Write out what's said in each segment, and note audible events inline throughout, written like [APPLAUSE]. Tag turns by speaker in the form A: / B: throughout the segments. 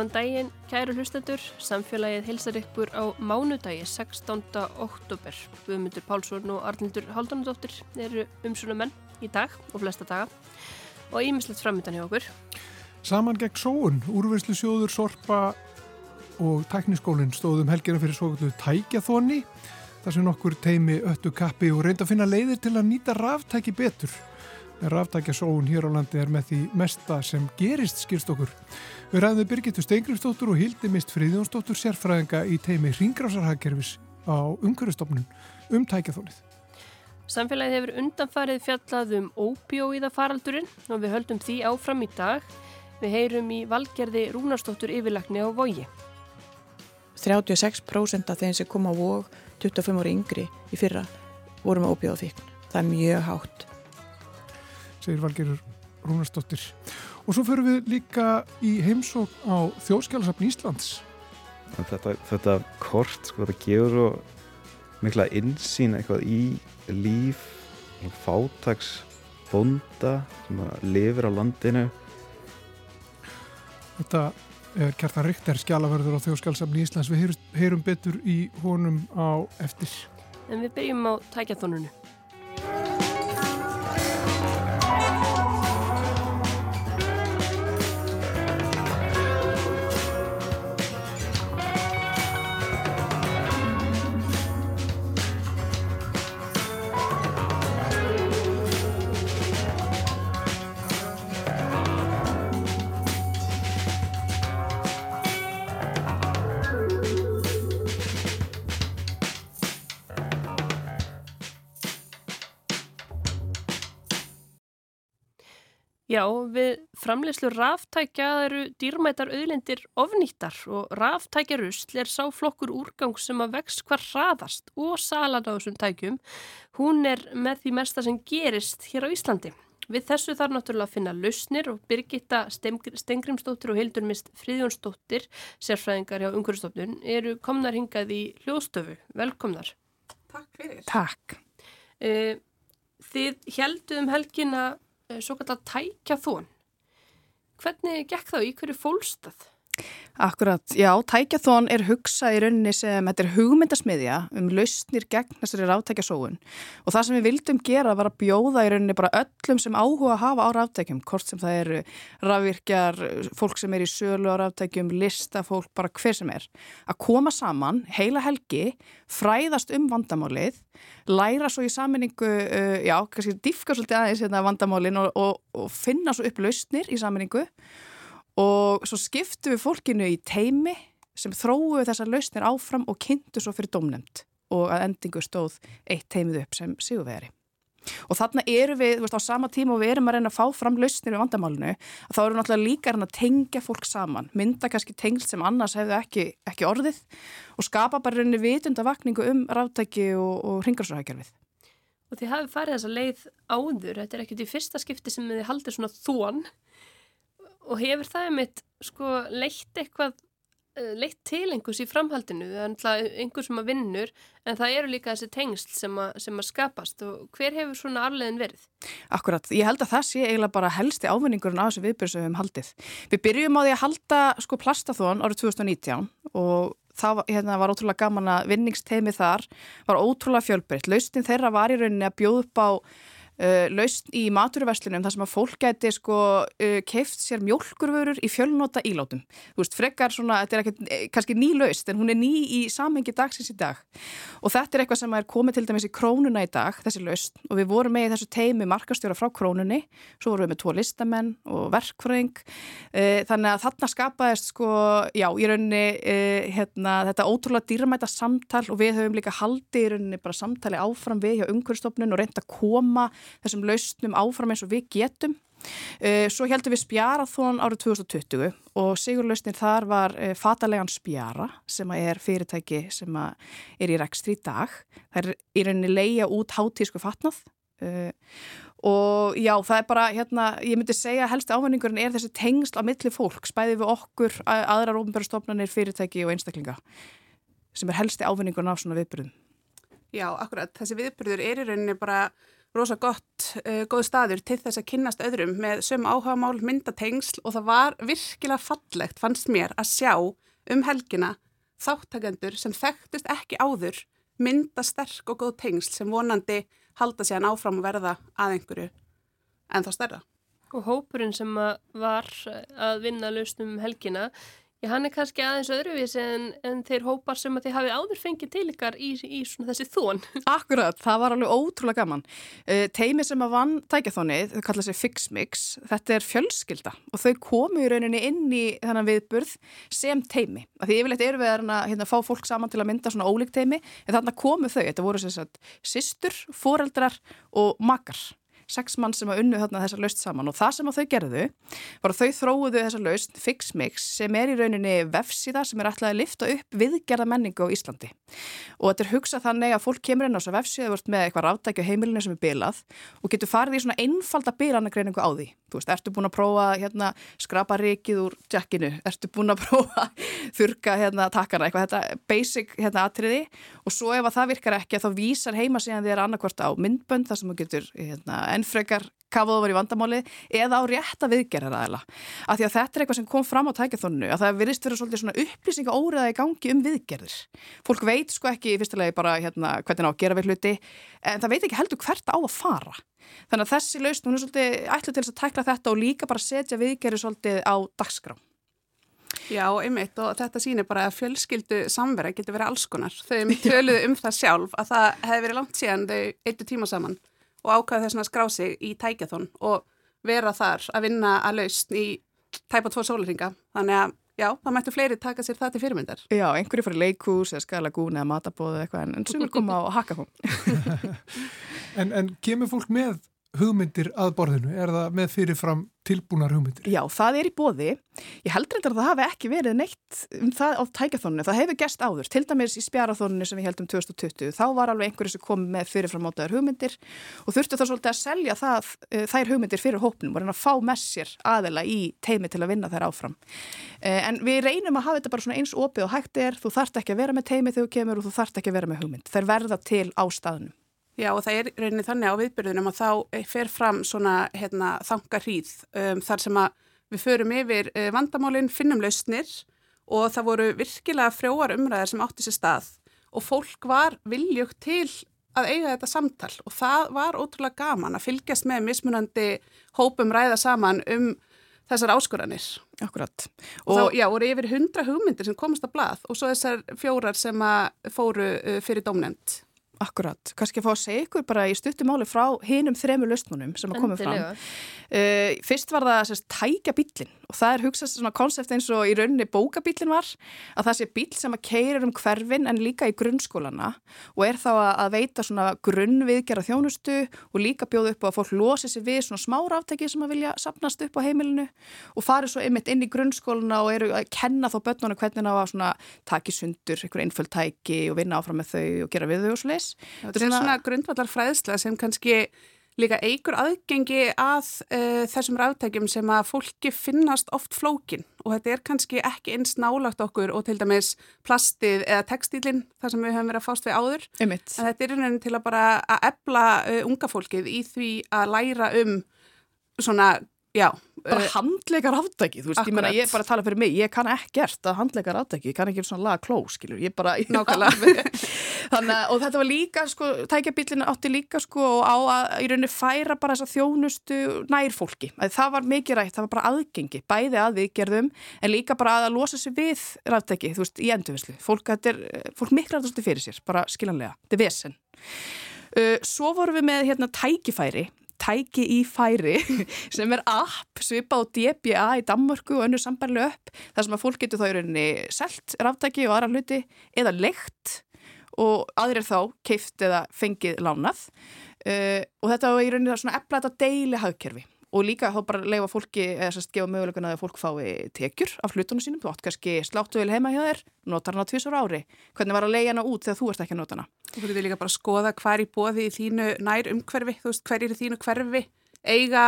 A: Góðan daginn, kæru hlustendur. Samfélagið hilsar ykkur á mánudagi 16. oktober. Guðmundur Pálsson og Arlindur Haldunadóttir eru umsuna menn í dag og flesta daga og ímislegt framöndan hjá okkur.
B: Saman gegn sóun, úrverslu sjóður, sorpa og tækniskólinn stóðum helgina fyrir svokallu tækjathóni þar sem okkur teimi öttu kappi og reynda að finna leiðir til að nýta ráftæki betur. Ráftækja sóun hér á landi er með því mesta sem gerist skilst okkur. Við ræðum Birgitur Steingrimsdóttur og Hildi Mist Fríðjónsdóttur sérfræðinga í teimi Ringrásarhagkerfis á umhverfstofnun um tækjathónið.
A: Samfélagið hefur undanfarið fjallað um óbjóiða faraldurinn og við höldum því áfram í dag. Við heyrum í valgerði Rúnarsdóttur yfirlagni á vogi.
C: 36% af þeim sem kom á vog 25 ári yngri í fyrra voru með óbjóða fíkn. Það er mjög hátt.
B: Segir valgerður Rúnarsdóttir. Og svo förum við líka í heimsók á þjóðskjálasafn Íslands.
D: Þetta, þetta kort, sko, þetta gefur svo mikla insýn eitthvað í líf fátags bonda sem lifir á landinu.
B: Þetta er Kjartan Richter, skjálaverður á þjóðskjálasafn Íslands. Við heyrum betur í honum á eftir.
A: En við byrjum á tækjathónunu. Já, við framleyslu ráftækja eru dýrmætar auðlendir ofnýttar og ráftækjarusl er sá flokkur úrgang sem að vex hvar hraðast og salan á þessum tækjum. Hún er með því mesta sem gerist hér á Íslandi. Við þessu þarf náttúrulega að finna lausnir og Birgitta Stengrimsdóttir og Hildurmist Fríðjónsdóttir, sérfræðingar hjá Ungurstofnun, eru komnar hingað í hljóðstöfu. Velkomnar.
E: Takk fyrir.
C: Takk.
A: Uh, þið helduðum helgina svo kallar tækja þón. Hvernig gekk þá í hverju fólstað?
C: Akkurat, já, tækjathón er hugsað í rauninni sem þetta er hugmyndasmiðja um lausnir gegn þessari ráttækjasóun og það sem við vildum gera var að bjóða í rauninni bara öllum sem áhuga að hafa á ráttækjum, hvort sem það eru rafvirkjar, fólk sem er í sölu á ráttækjum, listafólk, bara hver sem er, að koma saman heila helgi, fræðast um vandamálið, læra svo í saminningu, uh, já, kannski diffka svolítið aðeins hérna vandamálin og, og, og finna svo upp lausnir í saminningu og svo skiptu við fólkinu í teimi sem þróuðu þessar lausnir áfram og kynntu svo fyrir domnemt og að endingu stóð eitt teimið upp sem síguvegari. Og þarna eru við, þú veist, á sama tíma og við erum að reyna að fá fram lausnir við vandamálinu, að þá eru við náttúrulega líka að tengja fólk saman, mynda kannski tengl sem annars hefðu ekki, ekki orðið og skapa bara reyni vitundavakningu um ráttæki og, og ringarsóðhækjarfið.
A: Og þið hafið farið þessa leið áður, þetta er ekkert í fyrsta skipti sem þið haldið svona þón og hefur það einmitt sko leitt eitthvað leitt til einhvers í framhaldinu er einhvers sem að vinnur en það eru líka þessi tengsl sem að, sem að skapast og hver hefur svona arlegin verið?
C: Akkurat, ég held að það sé eiginlega bara helsti ávinningurinn á þessu viðbyrjum sem við hefum haldið. Við byrjum á því að halda sko plastathón árið 2019 og það hérna, var ótrúlega gaman að vinningsteimi þar var ótrúlega fjölbreytt. Laustin þeirra var í rauninni að bjóða upp á Uh, laust í maturverslunum þar sem að fólk geti sko uh, keift sér mjölkurvörur í fjölnota ílátum. Þú veist, frekar svona, þetta er ekki, eh, kannski ný laust en hún er ný í samhengi dagsins í dag. Og þetta er eitthvað sem er komið til dæmis í krónuna í dag, þessi laust og við vorum með í þessu teimi markastjóra frá krónunni. Svo vorum við með tvo listamenn og verkfröðing uh, þannig að þarna skapaðist sko, já, í rauninni hérna, þetta ótrúlega dýrmæta samtal. Og við höfum líka haldið í rauninni bara samtali áfram við hjá umhverfstofnun og þessum lausnum áfram eins og við getum. Eh, svo heldum við Spjarathón árið 2020 og sigurlausnir þar var eh, Fatalegan Spjara sem er fyrirtæki sem er í rekstri í dag. Það er í rauninni leia út hátísku fatnað eh, og já það er bara hérna ég myndi segja að helsti ávinningurinn er þessi tengsl á milli fólk, spæði við okkur aðrar ofnbjörnstofnanir, fyrirtæki og einstaklinga sem er helsti ávinningurinn af svona viðbyrðum.
E: Já, akkurat. Þessi viðbyrður er í rauninni bara rosa gott, uh, góð staður til þess að kynnast öðrum með sömu áhagamál, myndatengsl og það var virkilega fallegt, fannst mér, að sjá um helgina þáttakendur sem þekktust ekki áður mynda sterk og góð tengsl sem vonandi halda sér áfram að verða að einhverju en þá stærra.
A: Og hópurinn sem var að vinna lausnum helgina, Já, hann er kannski aðeins öðruvís en, en þeir hópar sem að þið hafið áður fengið til ykkar í, í þessi þón. [LAUGHS]
C: Akkurat, það var alveg ótrúlega gaman. Uh, teimi sem að vann tækjathónið, þau kalla sér Fixmix, þetta er fjölskylda og þau komu í rauninni inn í þennan viðburð sem teimi. Því yfirleitt eru við að hérna, fá fólk saman til að mynda svona ólík teimi, en þarna komu þau, þetta voru sérstaklega sýstur, foreldrar og makar sex mann sem að unnu þarna þessa laust saman. Og það sem að þau gerðu var að þau þróuðu þessa laust Fixmix sem er í rauninni vefsíða sem er alltaf að lifta upp viðgerða menningu á Íslandi. Og þetta er hugsað þannig að fólk kemur inn á þessa vefsíða vart með eitthvað ráttækju heimilinu sem er bilað og getur farið í svona einfalda bilanagreiningu á því. Þú veist, ertu búin að prófa hérna, skrapa rikið úr jackinu, ertu búin að [LAUGHS] prófa þurka hérna, takkana, eitthvað? Þetta basic hérna, atriði. Og svo ef að það virkar ekki þá vísar heima síðan þér annarkvört á myndbönd þar sem þú getur hérna, ennfrekar kafaðu var í vandamáli eða á rétta viðgerðar aðela. Af því að þetta er eitthvað sem kom fram á tækjathónu að það virðist vera svolítið svona upplýsinga óriða í gangi um viðgerðir. Fólk veit sko ekki í fyrstulegi bara hérna, hvernig á að gera við hluti en það veit ekki heldur hvert á að fara. Þannig að þessi lausn, hún er svolítið ætlu til að tækla þetta og líka bara setja viðgerðir svolítið á dagskrá.
E: Já, einmitt og þetta sýnir bara að fjölskyldu samverða getur verið alls konar. Þau töluðu um það sjálf að það hefði verið langt síðan þau eittu tíma saman og ákvæða þess að skrá sig í tækjathón og vera þar að vinna að lausn í tæpa tvo sólurringa. Þannig að já, það mættu fleiri taka sér það til fyrirmyndar.
C: Já, einhverju fyrir leikús eða skalagún eða matabóð eða eitthvað en, en sumur koma á hakkafón. [LAUGHS] [LAUGHS]
B: en, en kemur fólk með hugmyndir að borðinu? Er það með fyrirfram tilbúnar hugmyndir?
C: Já, það er í bóði. Ég heldur eitthvað að það hafi ekki verið neitt um það á tækjathóninu. Það hefur gæst áður. Til dæmis í spjarathóninu sem við heldum 2020. Þá var alveg einhverju sem kom með fyrirfram átaður hugmyndir og þurftu þá svolítið að selja það, uh, þær hugmyndir fyrir hópnum og reyna að fá með sér aðela í teimi til að vinna þær áfram. Uh, en við reynum að hafa þetta bara eins opið og hægt er. Þú þart ekki að vera með teimi þegar þú kemur og þú þart ekki að vera með hugmynd. Þær verða til á staðnum.
E: Já og það er rauninni þannig á viðbyrðunum að þá fer fram svona hérna, þangarhríð um, þar sem að við förum yfir uh, vandamálinn, finnum lausnir og það voru virkilega frjóar umræðar sem átti sér stað og fólk var viljögt til að eiga þetta samtal og það var ótrúlega gaman að fylgjast með mismunandi hópum ræða saman um þessar áskoranir.
C: Akkurat.
E: Og, þá, já, voru yfir hundra hugmyndir sem komast að blað og svo þessar fjórar sem að fóru uh, fyrir domnend.
C: Akkurat, kannski að fá að segja ykkur bara í stuttumáli frá hinum þremur löstmunum sem að koma fram. Uh, fyrst var það sérst tækja bílinn og það er hugsað svona konsept eins og í rauninni bókabílinn var að það sé bíl sem að keirir um hverfin en líka í grunnskólana og er þá að veita svona grunnviðgerða þjónustu og líka bjóða upp á að fólk losi sér við svona smára áttæki sem að vilja sapnast upp á heimilinu og fari svo einmitt inn í grunnskólana og eru að kenna þá börnuna hvernig það var svona taki sundur, einhver einföld tæki og vinna áfram með þau og gera við þau og svo leis.
E: Þetta er svona, svona grundvallar fræðsla sem kannski líka eigur aðgengi að uh, þessum ráttækjum sem að fólki finnast oft flókin og þetta er kannski ekki eins nálagt okkur og til dæmis plastið eða textílinn þar sem við höfum verið að fást við áður
C: Einmitt.
E: en þetta er einhvern til að bara að ebla uh, unga fólkið í því að læra um svona, já
C: bara uh, handleikar áttæki, þú veist, akkurat. ég menna ég er bara að tala fyrir mig, ég kann ekkert að handleikar áttæki, ég kann ekki svona laga kló, skilur, ég bara
E: nákvæmlega. [LAUGHS]
C: Þannig og þetta var líka, sko, tækjabillin átti líka, sko, og á að í rauninni færa bara þessa þjónustu nær fólki, að það var mikið rætt, það var bara aðgengi, bæði að við gerðum en líka bara að, að losa sér við ráttæki, þú veist, í endurvislu, fólk, er, fólk miklar þetta fyrir sér, bara skiljanlega, þetta er vesen. Uh, Svo vorum við með hérna tækifæri tæki í færi [LAUGHS] sem er app svipa á DBA í Danmörku og önnur sambarlu upp þar sem að fólk getur þá í rauninni selt ráftæki og aðra hluti eða leikt og aðrir þá keift eða fengið lánað. Uh, og þetta er í rauninni svona þetta deili hagkerfi og líka þá bara leifa fólki eða sérst gefa möguleguna að fólk fái tekjur af hlutunum sínum, þú átt kannski sláttu vel heima hjá þér, notar hana tvísar ári. Hvernig var að leiða hana út þegar þú ert ekki að nota hana?
E: Þú getur líka bara að skoða hver í bóði í þínu nær umhverfi, þú veist hver er í þínu hverfi, eiga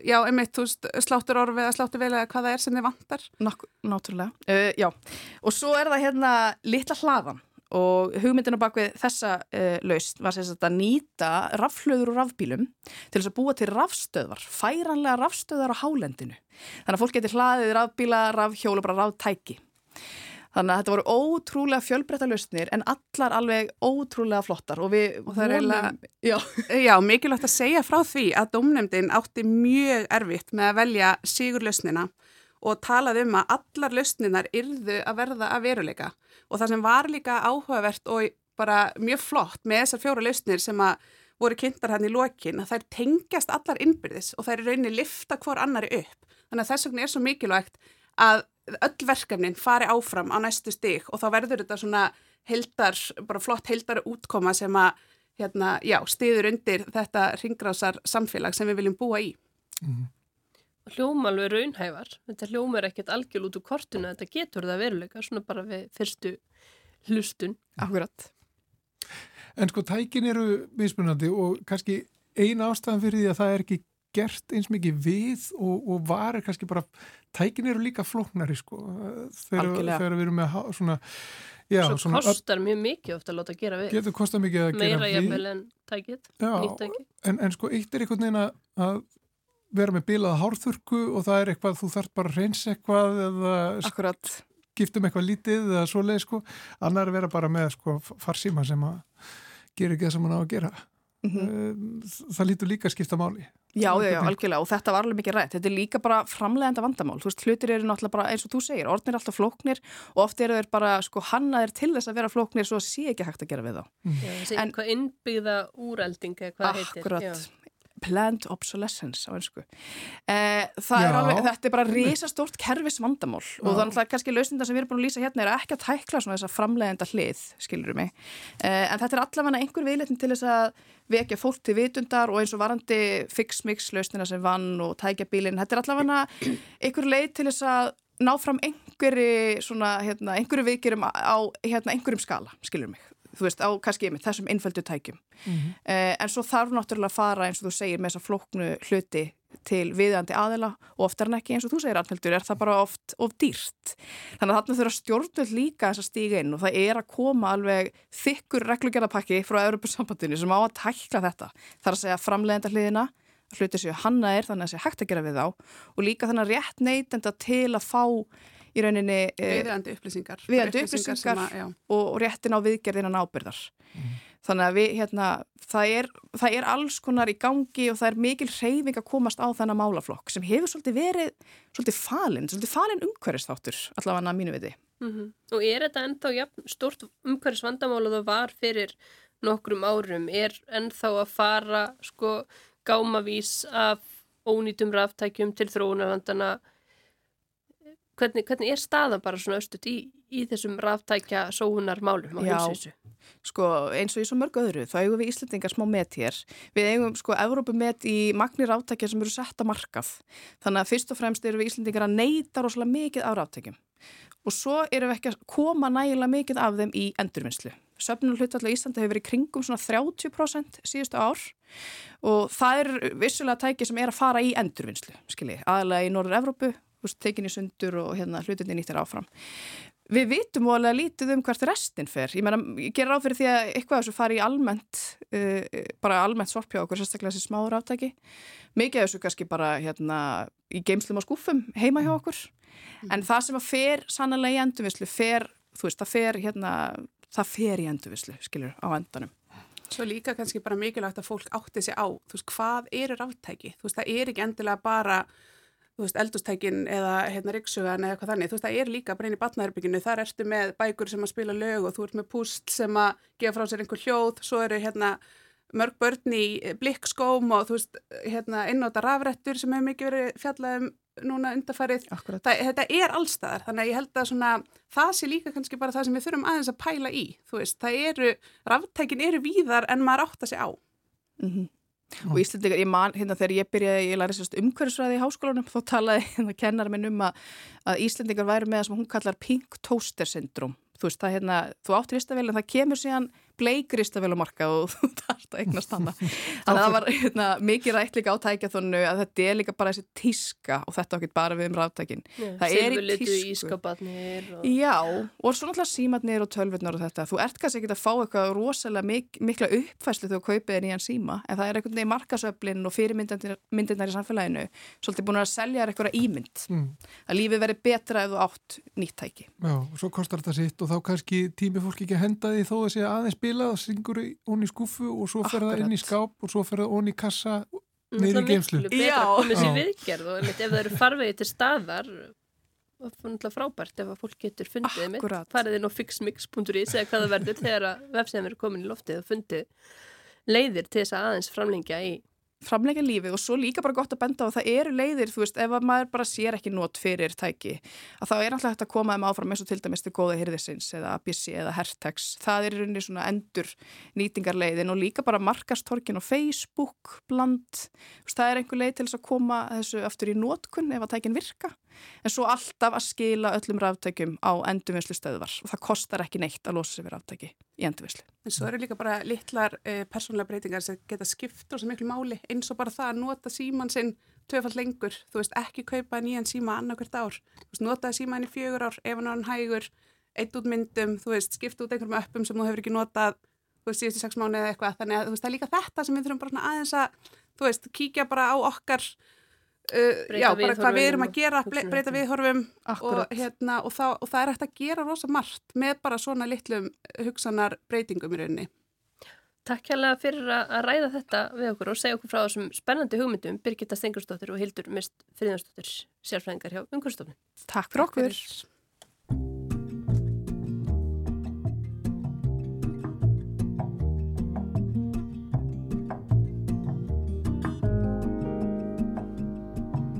E: já, einmitt, þú veist, sláttur orfi eða sláttur vel eða hvað það er sem þið vantar.
C: Náttúrulega, uh, já. Og svo er það hérna litla hlaðan og hugmyndinu bak við þessa uh, laust var sérst að nýta rafhlöður og rafbílum til þess að búa til rafstöðvar, færanlega rafstöðar á hálendinu. Þannig að fólk getur hlaðið rafbíla, rafhjóla, bara ráftæki. Þannig að þetta voru ótrúlega fjölbreytta lausnir en allar alveg ótrúlega flottar og við
E: og eiginlega, já. [LAUGHS] já, mikilvægt að segja frá því að domnemdin átti mjög erfitt með að velja sigur lausnina og talaði um að allar lausninar yrðu að verða að veruleika og það sem var líka áhugavert og bara mjög flott með þessar fjóra lausnir sem að voru kynntar hann í lokin að þær tengjast allar innbyrðis og þær rauninni lifta hvor annari upp. Þannig að þess vegna er svo mikilvægt að öll verkefnin fari áfram á næstu stig og þá verður þetta svona heldar, bara flott heldar útkoma sem að hérna, já, stiður undir þetta ringrásar samfélag sem við viljum búa í. Mm -hmm.
A: Hljómalveg raunhævar, þetta hljóma er ekkert algjörl út úr kortinu, þetta getur það veruleika, svona bara við fyrstu hlustun.
C: Akkurat.
B: En sko tækin eru mismunandi og kannski eina ástæðan fyrir því að það er ekki gert eins mikið við og, og varir kannski bara, tækin eru líka flóknari sko. Þegar, þegar við erum með svona
A: já, Svo svona, kostar mjög mikið ofta að láta gera við.
B: Getur kostar mikið að
A: meira gera við. meira jafnvel en tækið,
B: nýtt tækið. en, en sko eitt er einhvern veginn að vera með bilaða hárþurku og það er eitthvað, þú þarf bara að reynsa eitthvað eða
C: Akkurat.
B: skiptum eitthvað lítið eða svoleið sko. Annar er vera bara með sko farsíma sem að gera ekki það sem hann á að gera. Mm -hmm. það lítur líka að skipta máli.
C: Já, já, já, algjörlega. Og þetta var alveg mikið rætt. Þetta er líka bara framlegenda vandamál. Þú veist, hlutir eru náttúrulega bara eins og þú segir orðnir er alltaf flóknir og oft eru þeir bara sko hannaðir til þess að vera flóknir svo að sé ekki hægt að gera við þá.
A: Mm. Já, en, hvað innbyggða úrælding hvað heitir.
C: Akkurat, planned obsolescence á einsku eh, er alveg, þetta er bara risastórt kervis vandamál Já. og þannig að kannski lausninda sem við erum búin að lýsa hérna er ekki að tækla svona þessa framlegenda hlið, skilurum mig. Eh, en þetta er allavega einhver viðletin til þess að vekja fólk til vitundar og eins og varandi fix-mix lausnina sem vann og tækja bílinn, þetta er allavega einhver leið til þess að ná fram einhverju svona, hérna, einhverju vikirum á hérna, einhverjum skala, skilurum mig þú veist, á kannski með þessum einföldu tækjum. Mm -hmm. eh, en svo þarf náttúrulega að fara eins og þú segir með þessa flóknu hluti til viðandi aðila og oftar en ekki eins og þú segir Arnhildur, er það bara oft of dýrt. Þannig að þarna þurfa stjórnvöld líka þess að stíga inn og það er að koma alveg þykkur reglugjörðapakki frá Europasambandinu sem á að tækla þetta. Það er að segja framlegenda hliðina, hluti séu hanna er þannig að það sé hægt að gera við þá og líka þannig að rétt neytenda til að fá í rauninni
E: eh, viðandi upplýsingar,
C: viðandi upplýsingar að, og, réttin á viðgerðinan ábyrðar mm. þannig að við, hérna, það, er, það er alls konar í gangi og það er mikil reyfing að komast á þennan málaflokk sem hefur svolítið verið svolítið falinn, svolítið falinn umhverfistáttur allavega að mínu viti mm
A: -hmm. Og er þetta ennþá ja, stort umhverfisvandamál og það var fyrir nokkrum árum, er ennþá að fara sko gámavís af ónýtum ráftækjum til þróunarlandana Hvernig, hvernig er staðan bara svona östut í, í þessum ráftækja sóhunar málum á heilsísu?
C: Sko eins og í svo mörg öðru, þá eigum við Íslandingar smá met hér. Við eigum sko Evrópumet í magnir ráftækja sem eru sett að markað. Þannig að fyrst og fremst eru við Íslandingar að neyta rosalega mikið af ráftækjum. Og svo erum við ekki að koma nægilega mikið af þeim í endurvinnslu. Söfnum hlutallega í Íslandi hefur verið kringum svona 30% síðustu ár og það er vissulega tæki sem er að fara í endurvinnslu, skiljið, aðalega í Norður Evrópu tekinni sundur og hérna hlutinni nýttir áfram. Við vitum óalega lítið um hvert restin fer. Ég, meina, ég ger ráð fyrir því að eitthvað þessu fari í almennt, uh, bara almennt sorpjá okkur, sérstaklega þessi smáður áttæki. Mikið þessu kannski bara hérna í geimslum og skúfum heima hjá okkur. Mm. En það sem að fer sannlega í endurvislu, fer, þú veist, það fer hérna, það fer í endurvislu, skilur, á endanum.
E: Svo líka kannski bara mikilvægt að fólk átti sig á, þú veist, hvað eru ráttæki? Þú veist, það er ekki endilega bara þú veist, eldustækin eða hérna riksugan eða eitthvað þannig, þú veist, það er líka bara inn í batnaðarbygginu, þar ertu með bækur sem að spila lög og þú ert með púst sem að gefa frá sér einhver hljóð, svo eru hérna mörg börn í blikkskóm og þú veist, hérna innóta rafrættur sem hefur mikið verið fjallað um núna undarfarið, þetta er allstaðar þannig að ég held að svona, það sé líka kannski bara það sem við þurfum aðeins að pæla í þú veist, það eru, ráftækin eru víðar en maður átt að sé á. Mm
C: -hmm. Og Íslandingar, ég man, hérna þegar ég byrjaði, ég læri sérst umhverfisræði í háskólanum, þá talaði [LAUGHS] hérna kennar minn um að, að Íslandingar væri með það sem hún kallar pink toaster syndrom. Þú veist, það hérna, þú áttir ístavel en það kemur síðan bleikrista vel á marka og [LAUGHS] þú þarfst að eignast hana. [LAUGHS] Þannig að það var hérna, mikið rætt líka á tækjathonu að þetta er líka bara þessi tíska og þetta okkur bara við um ráttækin það er í tísku.
A: og...
C: Já, og svo náttúrulega símatnir og tölvurnar og þetta, þú ert kannski ekki að fá eitthvað rosalega mik mikla uppfæslu þegar þú kaupið er nýjan síma, en það er einhvern veginn markasöflin og fyrirmyndirnar í samfélaginu svolítið búin að selja eitthvað ímynd. Mm. að lífið veri betra ef þú átt nýtt tæki.
B: Já, og svo kostar þetta sitt og þá kannski tími fólk ekki að henda því þó að sé aðeins spila, það syngur hún í skuffu og svo fer það inn í skáp og svo fer það hún í kassa geimslu.
A: Er betra að koma sér viðgerð og ef það eru farvegi til staðar og það er frábært ef að fólk getur fundið mitt, farið inn á fixmix.is eða hvað það verður þegar að vefsegðum eru komin í loftið og fundið leiðir til þess að aðeins framlengja í
C: framleika lífið og svo líka bara gott að benda að það eru leiðir, þú veist, ef maður bara sér ekki nót fyrir tæki, að þá er alltaf hægt að koma þeim áfram eins og til dæmis til góða hyrðisins eða Abissi eða Hertex. Það er rauninni svona endur nýtingarleiðin og líka bara markastorkin og Facebook bland, það er einhver leið til þess að koma þessu aftur í nótkunn ef að tækin virka en svo alltaf að skila öllum ráftækjum á endurvinnslu stöðvar og það kostar ekki neitt að losa sig við ráftæki í endurvinnslu.
E: En svo eru líka bara litlar eh, persónulega breytingar sem geta skipt og svo miklu máli. Eins og bara það að nota síman sinn tvefall lengur, þú veist ekki kaupa nýjan síma annarkvært ár, þú veist notaði síman í fjögur ár, ef hann hægur. Eitt út myndum, þú veist skipta út einhverjum öppum sem þú hefur ekki notað þú veist síðustu sex mánu eða eitthvað, þannig að þú veist það er líka þetta sem við þurfum bara aðeins að, þú veist, kíkja bara á okkar Uh, já, bara hvað við erum að gera, breyta viðhorfum og, hérna, og, það, og það er hægt að gera rosa margt með bara svona litlum hugsanar breytingum í rauninni.
A: Takk hérlega fyrir að ræða þetta við okkur og segja okkur frá þessum spennandi hugmyndum Birgitta Stengursdóttir og Hildur Mist Fríðansdóttir, sérfræðingar hjá Ungurstofnun.
C: Takk fyrir okkur.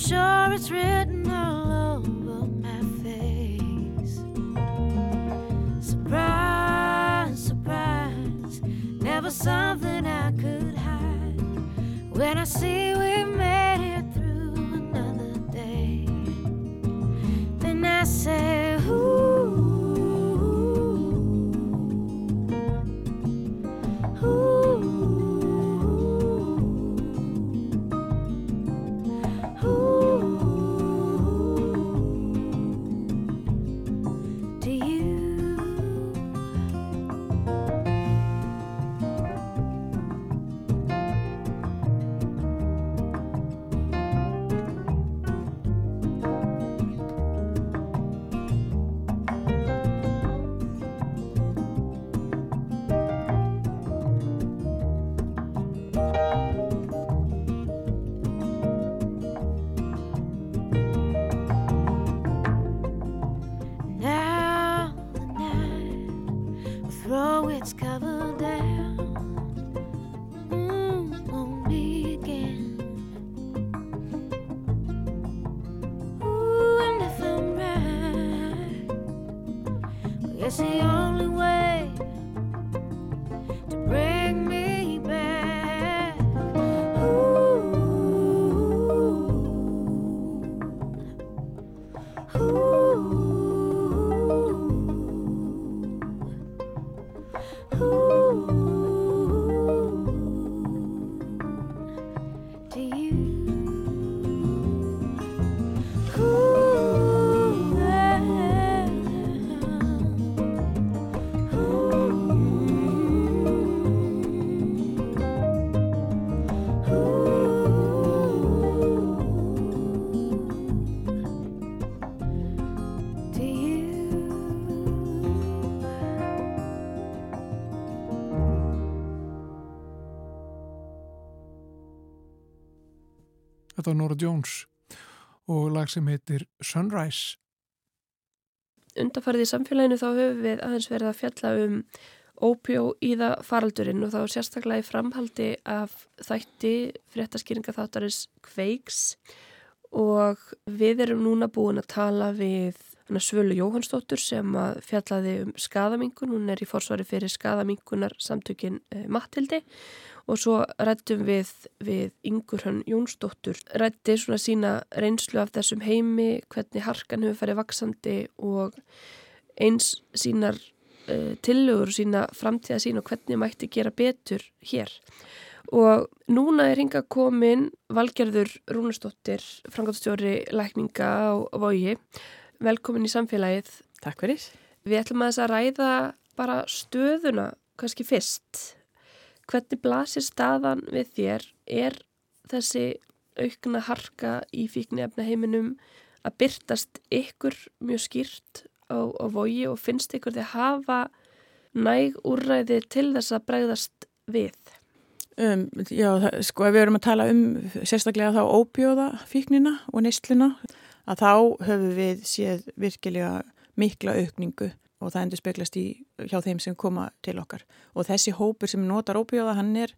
F: Sure it's written all over my face. Surprise, surprise, never something I could hide. When I see we
B: Þetta var Nora Jones og lag sem heitir Sunrise.
A: Undarfarið í samfélaginu þá höfum við aðeins verið að fjalla um ópjó í það faraldurinn og þá sérstaklega í framhaldi af þætti fréttaskýringa þáttarins Kveiks. Og við erum núna búin að tala við Svölu Jóhannsdóttur sem að fjallaði um skadamingun, hún er í forsvari fyrir skadamingunar samtökin eh, Mattildi og svo rættum við við Ingur hann Jónsdóttur rætti svona sína reynslu af þessum heimi, hvernig harkan hefur farið vaksandi og eins sínar uh, tillögur og sína framtíða sín og hvernig mætti gera betur hér. Og núna er hinga komin Valgerður Rúnastóttir, frangatstjóri lækninga á Vogi velkomin í samfélagið.
G: Takk fyrir.
A: Við ætlum að þess að ræða bara stöðuna, kannski fyrst. Hvernig blasir staðan við þér? Er þessi aukna harka í fíknefna heiminum að byrtast ykkur mjög skýrt á, á vogi og finnst ykkur að hafa næg úrræði til þess að bregðast við?
G: Um, já, það, sko ef við erum að tala um sérstaklega þá óbjóða fíknina og neistluna að þá höfum við séð virkilega mikla aukningu og það endur speglast í hjá þeim sem koma til okkar. Og þessi hópur sem notar óbjóða hann er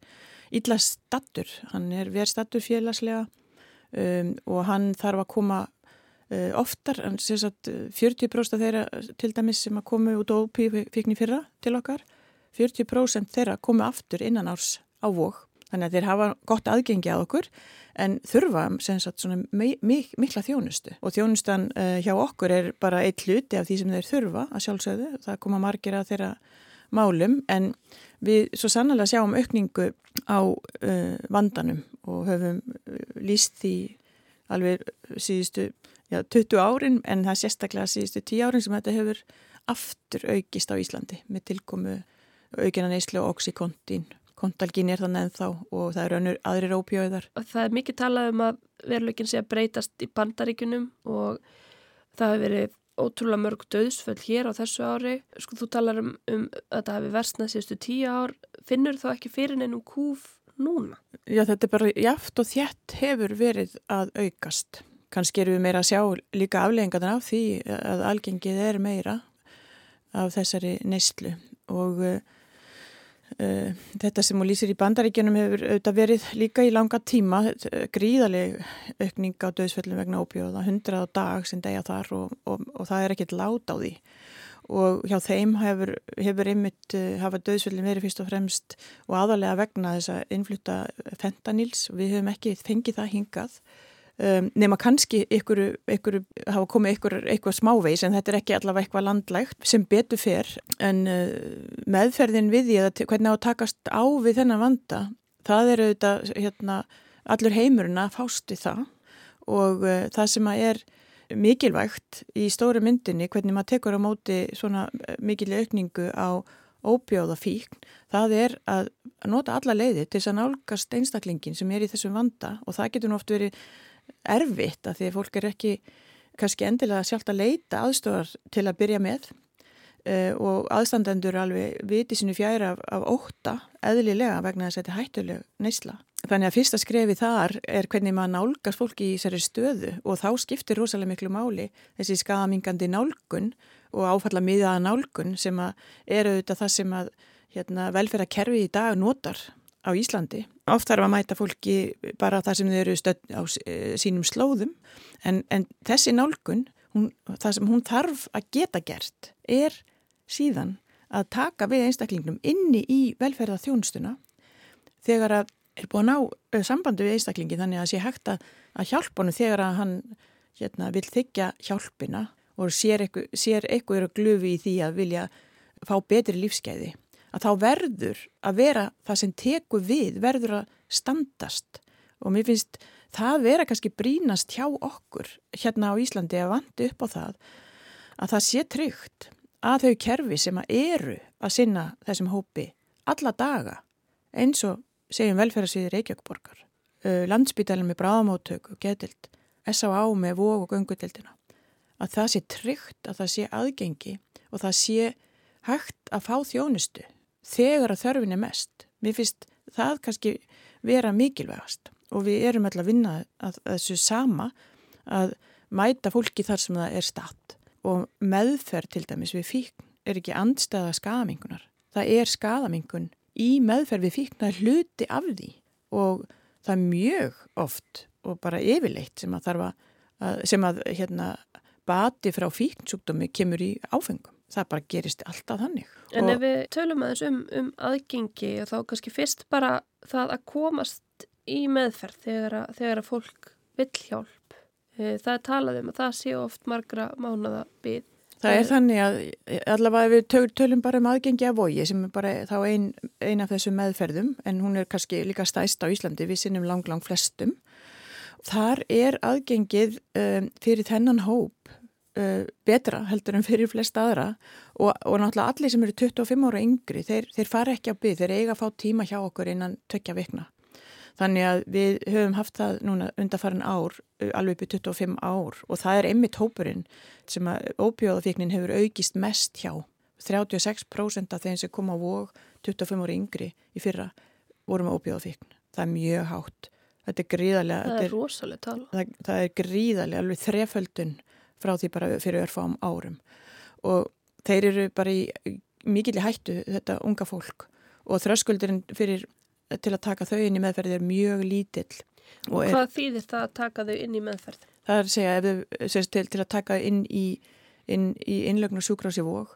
G: illa stattur, hann er verð stattur félagslega um, og hann þarf að koma uh, oftar, en sagt, 40% þeirra til dæmis sem að komu út og óbjóðfíkni fyrra til okkar 40% þeirra komu aftur innan árs á vók þannig að þeir hafa gott aðgengi að okkur en þurfa sagt, mik mikla þjónustu. Og þjónustan uh, hjá okkur er bara eitt hluti af því sem þeir þurfa að sjálfsögðu, það koma margir að þeirra málum en við svo sannlega sjáum aukningu á uh, vandanum og höfum uh, líst því alveg síðustu já, 20 árin en það er sérstaklega síðustu 10 árin sem þetta hefur aftur aukist á Íslandi með tilkomu aukina neyslu og oxykontín kontalgin er þannig ennþá og það eru önnur aðrir ópjóðar.
A: Það er mikið talað um að veruleikin sé að breytast í bandaríkunum og það hefur verið ótrúlega mörg döðsföll hér á þessu ári. Sko þú talar um, um að það hefur versnað síðustu tíu ár. Finnur þá ekki fyrir neinum kúf núna?
G: Já þetta er bara jáft og þjætt hefur verið að aukast. Kanski erum við meira að sjá líka afleggingarna af því að algengið er meira af þessari neyslu og Eh, þetta sem hún lýsir í bandaríkjunum hefur auðvitað verið líka í langa tíma, gríðaleg aukning á döðsfellum vegna óbjóða, hundrað á dag sem degja þar og, og, og það er ekkert lát á því. Og hjá þeim hefur, hefur einmitt eh, hafa döðsfellin verið fyrst og fremst og aðalega vegna þess að innflutta fentanils við höfum ekki fengið það hingað Um, nema kannski ykkur, ykkur hafa komið ykkur eitthvað smávegis en þetta er ekki allavega eitthvað landlægt sem betur fer. En uh, meðferðin við því að hvernig á að takast á við þennan vanda það eru auðvitað hérna, allur heimurinn að fást við það. Og uh, það sem að er mikilvægt í stóri myndinni hvernig maður tekur á móti svona uh, mikil aukningu á óbjóða fíkn, það er að nota alla leiði til þess að nálgast einstaklingin sem er í þessum vanda. Og það getur oft verið erfitt að því að fólk er ekki kannski endilega sjálft að leita aðstofar til að byrja með uh, og aðstandendur alveg viti sinu fjæra af, af óta eðlilega vegna þess að þetta er hættuleg neysla. Þannig að fyrsta skrefi þar er hvernig maður nálgast fólki í þessari stöðu og þá skiptir rosalega miklu máli þessi skadamingandi nálgun og áfalla miðaða nálgun sem að eru auðvitað það sem að hérna, velferðarkerfi í dag notar á Íslandi. Oft þarf að mæta fólki bara þar sem þau eru stödd á eh, sínum slóðum en, en þessi nálgun, hún, það sem hún þarf að geta gert er síðan að taka við einstaklingnum inni í velferða þjónstuna þegar að er búin á eh, sambandi við einstaklingi þannig að sé hægt að, að hjálpa honum þegar að hann hérna, vil þykja hjálpina og sér eitthvað eru glufi í því að vilja fá betri lífskeiði að þá verður að vera það sem teku við, verður að standast og mér finnst það vera kannski brínast hjá okkur hérna á Íslandi að vandi upp á það að það sé tryggt að þau kerfi sem að eru að sinna þessum hópi alla daga eins og segjum velferðarsviði Reykjavíkborgar, landsbytælum með bráðamóttök og getild, S.A.A. með vóg og göngutildina að það sé tryggt, að það sé aðgengi og það sé hægt að fá þjónustu þegar að þörfin er mest. Mér finnst það kannski vera mikilvægast og við erum alltaf að vinna að, að þessu sama að mæta fólki þar sem það er statt og meðferð til dæmis við fíkn er ekki andstæða skadamingunar. Það er skadamingun í meðferð við fíkn, er hluti af því og það er mjög oft og bara yfirleitt sem að að, sem að hérna, bati frá fíknsúkdómi kemur í áfengum. Það bara gerist alltaf þannig.
A: En
G: og,
A: ef við tölum aðeins um, um aðgengi og þá kannski fyrst bara það að komast í meðferð þegar að, þegar að fólk vill hjálp. Eh, það er talað um að það sé oft margra mánada byggð.
G: Það er þannig að allavega við töl, tölum bara um aðgengi af vogi sem er bara þá ein, ein af þessum meðferðum en hún er kannski líka stæst á Íslandi, við sinnum lang lang flestum. Þar er aðgengið um, fyrir þennan hóp uh, betra heldur en fyrir flest aðra og, og náttúrulega allir sem eru 25 ára yngri, þeir, þeir fara ekki á byggð, þeir eiga að fá tíma hjá okkur innan tökja vikna. Þannig að við höfum haft það núna undarfarin ár, alveg upp í 25 ár og það er einmitt hópurinn sem að óbjóðafíknin hefur aukist mest hjá. 36% af þeim sem kom á vóg 25 ári yngri í fyrra voru með óbjóðafíkn. Það er mjög hátt. Þetta er gríðarlega.
A: Það er, er rosalega tala.
G: Það, það er gríðarlega, alveg þreföldun frá því bara fyrir örfám árum og þeir eru bara í mikill hættu þetta unga fólk og þröskuldurinn fyrir til að taka þau inn í meðferð er mjög lítill.
A: Og, og hvað er, þýðir það að taka þau inn í meðferð?
G: Það er að segja þau sést til, til að taka inn í, inn, í innlögn og sjúkrási vóg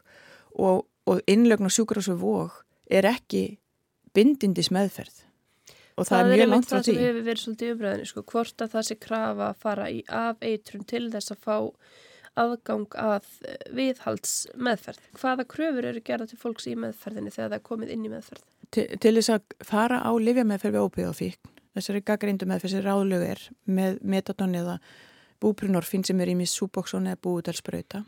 G: og, og innlögn og sjúkrási vóg er ekki bindindis meðferð og það, það er mjög langt frá því.
A: Það er það sem hefur verið svolítið umræðinu, sko, hvort að það sé krafa að fara í afeitrun til þess að fá aðgang að viðhalds meðferð. Hvaða kröfur eru gerða til fólks í meðferðinni þegar það er komið inn í meðferð?
G: Til, til þess að fara á livjameðferð við ópið og fíkn, þessari gaggrindu meðferð sem ráðlög er með metadón eða búbrunorfin sem er í mis súbóksón eða búudalsbrauta,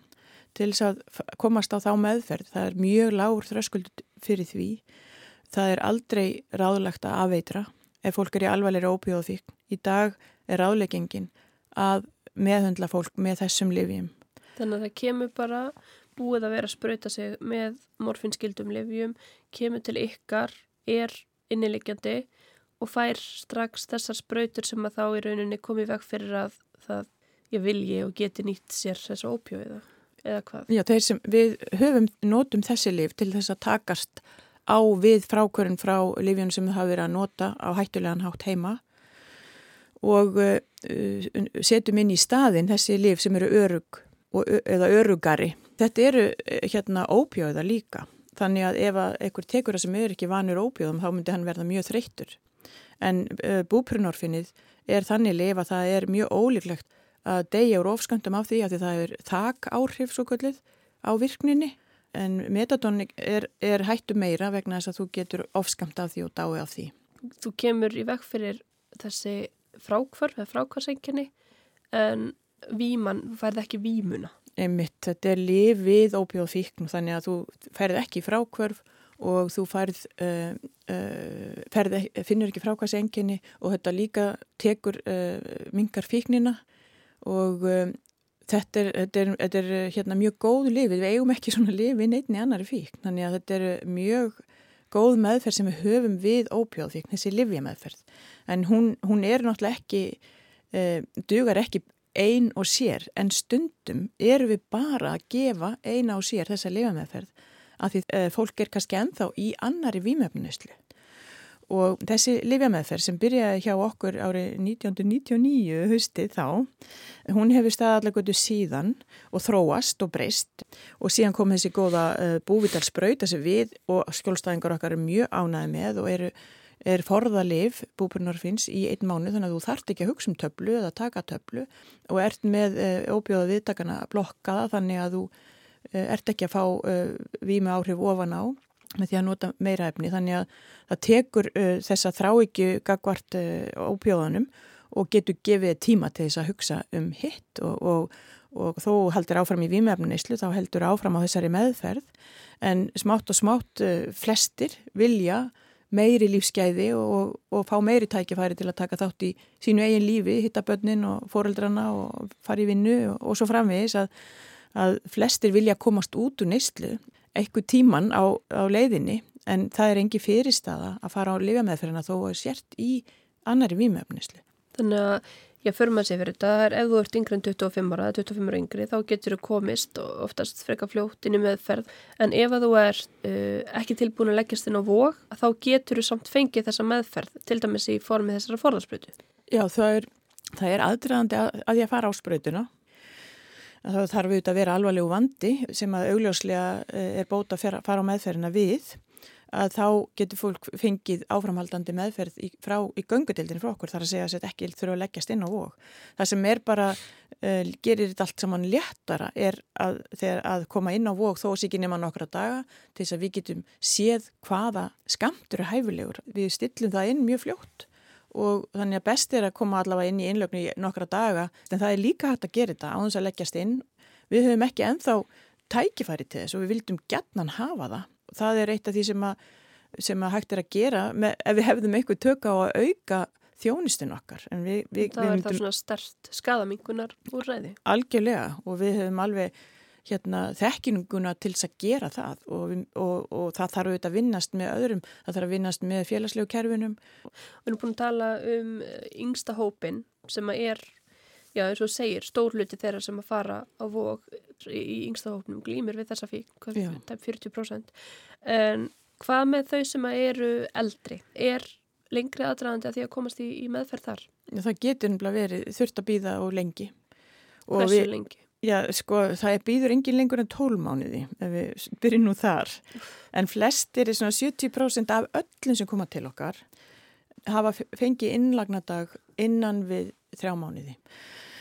G: til þess að komast á þá meðferð, það er mjög lágur þröskuld fyrir því, það er aldrei ráðlagt að afeitra ef fólk er í og fíkn. Í dag er ráðleggingin að meðhundla fólk með þessum livjum
A: Þannig að það kemur bara búið að vera að spröyta sig með morfinskildum livjum, kemur til ykkar, er innilegjandi og fær strax þessar spröytur sem að þá í rauninni komið vekk fyrir að það ég vilji og geti nýtt sér þessa ópjóiða eða hvað.
G: Já, þeir sem við höfum nótum þessi liv til þess að takast á við frákvörun frá livjum sem hafa verið að nota á hættulegan hátt heima og uh, setjum inn í staðin þessi liv sem eru örug eða örugari. Þetta eru eh, hérna ópjóða líka. Þannig að ef einhver tekur það sem er ekki vanur ópjóðum þá myndi hann verða mjög þreyttur. En búprunorfinnið er þannig lif að það er mjög ólíklegt að deyja úr ofsköndum af því að því það er þak áhrif svo kvöldið á virkninni. En metadón er, er hættu meira vegna þess að þú getur ofskamt af því og dái af því.
A: Þú kemur í vekk fyrir þessi frákvarf eða frákvarsengjani en víman, þú færð ekki vímuna.
G: Einmitt, þetta er lif við óbjóð fíkn þannig að þú færð ekki frákvörf og þú færð, uh, uh, færð finnur ekki frákvæðsenginni og þetta líka tekur uh, mingar fíknina og þetta er, þetta er, þetta er hérna, mjög góð lif, við eigum ekki svona lif í neittni annari fíkn, þannig að þetta er mjög góð meðferð sem við höfum við óbjóð fíkn, þessi livja meðferð en hún, hún er náttúrulega ekki dugar ekki ein og sér. En stundum eru við bara að gefa eina og sér þessa lifameðferð af því e, fólk er kannski enþá í annari výmöfnuslu og þessi lifameðferð sem byrjaði hjá okkur árið 1999 hustið þá, hún hefur staðallegutu síðan og þróast og breyst. Og síðan kom þessi góða e, búvitalsbraut þessi við og skjólstæðingar okkar er mjög ánaði með og eru er forðalif búbrunorfins í einn mánu þannig að þú þart ekki að hugsa um töflu eða taka töflu og ert með e, óbjóða viðtakana blokkaða þannig að þú e, ert ekki að fá vími áhrif ofan á með því að nota meira efni. Þannig að það tekur þessa þrá ekki gagvart óbjóðanum og getur gefið tíma til þess að hugsa um hitt og, og, og þó heldur áfram í vímefnunislu þá heldur áfram á þessari meðferð. En smátt og smátt flestir vilja meiri lífsgæði og, og fá meiri tækifæri til að taka þátt í sínu eigin lífi, hitta börnin og foreldrana og fara í vinnu og svo framvegis að, að flestir vilja komast út úr neyslu eitthvað tíman á, á leiðinni en það er engi fyrirstaða að fara á lifameðferðina þó að sért í annari vímöfnislu.
A: Þannig að Já, fyrir maður sé fyrir þetta, það er ef þú ert yngri en 25 ára, 25 ára yngri, þá getur þú komist og oftast freka fljótt inn í meðferð, en ef þú er uh, ekki tilbúin að leggjast inn á vóg, þá getur þú samt fengið þessa meðferð, til dæmis í formi þessara forðarsprötu.
G: Já, það er, það er aðdraðandi að, að ég fara á sprötuna. Það þarf auðvitað að vera alvarlegu vandi sem að augljóslega eh, er bóta að fara á meðferðina við að þá getur fólk fengið áframhaldandi meðferð í, frá, í göngutildinu frá okkur þar að segja að þetta ekki þurfa að leggjast inn á vók. Það sem er bara, uh, gerir þetta allt saman léttara er að, að koma inn á vók þó ekki nema nokkra daga til þess að við getum séð hvaða skamtur er hæfilegur. Við stillum það inn mjög fljótt og þannig að best er að koma allavega inn í innlögnu í nokkra daga en það er líka hægt að gera þetta á þess að leggjast inn. Við höfum ekki enþá tækifæri til þess og við vildum gætnan hafa það það er eitt af því sem að, sem að hægt er að gera með, ef við hefðum eitthvað tökka á að auka þjónistun okkar.
A: Við, við, það er það svona stert skadamingunar úr ræði.
G: Algjörlega og við höfum alveg hérna, þekkinunguna til þess að gera það og, og, og það þarf auðvitað að vinnast með öðrum, það þarf að vinnast með félagslegu kerfinum.
A: Við erum búin að tala um yngsta hópin sem er já eins og segir, stór hluti þeirra sem að fara á vók í yngsta hópnum glýmir við þessa fík, tæm 40% en hvað með þau sem eru eldri, er lengri aðdraðandi að því að komast í, í meðferð þar?
G: Já, það getur nefnilega verið þurft að býða og lengi
A: og Hversu við, lengi?
G: Já, sko, það er býður engin lengur en tólmániði ef við byrjum nú þar. En flestir er svona 70% af öllum sem koma til okkar hafa fengið innlagnadag innan við þrjá mánuði.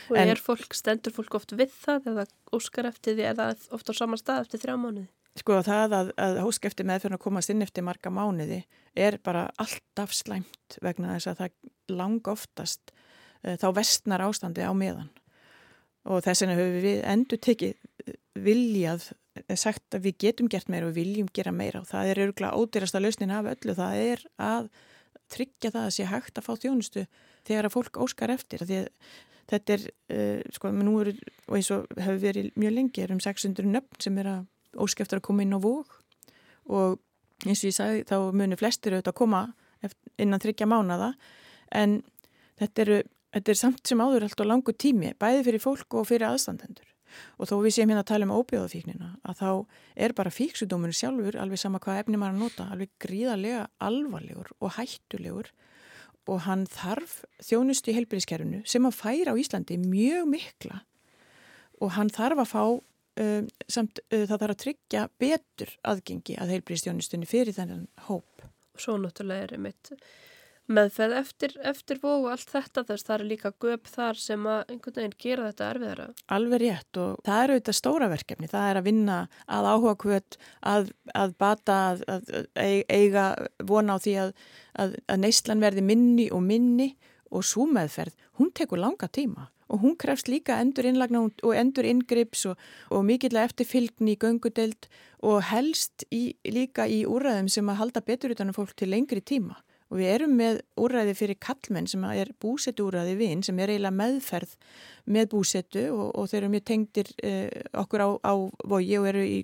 A: Og en, er fólk, stendur fólk oft við það eða óskar eftir því eða oft á saman stað eftir þrjá mánuði?
G: Sko það að, að óskar eftir meðferðin að komast inn eftir marga mánuði er bara alltaf slæmt vegna þess að það lang oftast uh, þá vestnar ástandi á meðan og þess vegna höfum við endur tekið eh, viljað eh, sagt að við getum gert meira og viljum gera meira. Og það er örgulega ódýrasta lausnin af öllu. Það er að tryggja það að sé hægt að fá þjónustu þegar að fólk óskar eftir. Því að þetta er, uh, sko, nú eru, og eins og hefur verið mjög lengi, er um 600 nöfn sem er að óskeftur að koma inn á vók og eins og ég sagði, þá munir flestir auðvitað að koma innan þryggja mánada, en þetta eru, þetta er samt sem áður alltaf langu tími, bæði fyrir fólk og fyrir aðstandendur. Og þó við séum hérna að tala um óbjóðafíknina, að þá er bara fíksudóminu sjálfur, alveg sama hvað efni maður að nota, alveg gríðarlega alvarlegur og hættulegur og hann þarf þjónustu í helbriðskerfinu sem að færa á Íslandi mjög mikla og hann þarf að fá um, samt uh, það þarf að tryggja betur aðgengi að heilbriðstjónustunni fyrir þennan hóp.
A: Og svo náttúrulega er einmitt meðferð eftir, eftir vógu og allt þetta þess það er líka göp þar sem að einhvern veginn gera þetta erfiðara.
G: Alveg rétt og það eru auðvitað stóra verkefni, það er að vinna að áhuga hvort, að, að bata, að, að eiga vona á því að, að neyslan verði minni og minni og svo meðferð, hún tekur langa tíma og hún krefst líka endur innlagna og endur inngrips og, og mikillega eftirfylgni í göngudeld og helst í, líka í úræðum sem að halda betur utan um fólk til lengri tíma og við erum með úræði fyrir kallmenn sem er búsetu úræði vinn sem er eiginlega meðferð með búsetu og, og þeir eru mjög tengdir uh, okkur á, á vogi og eru í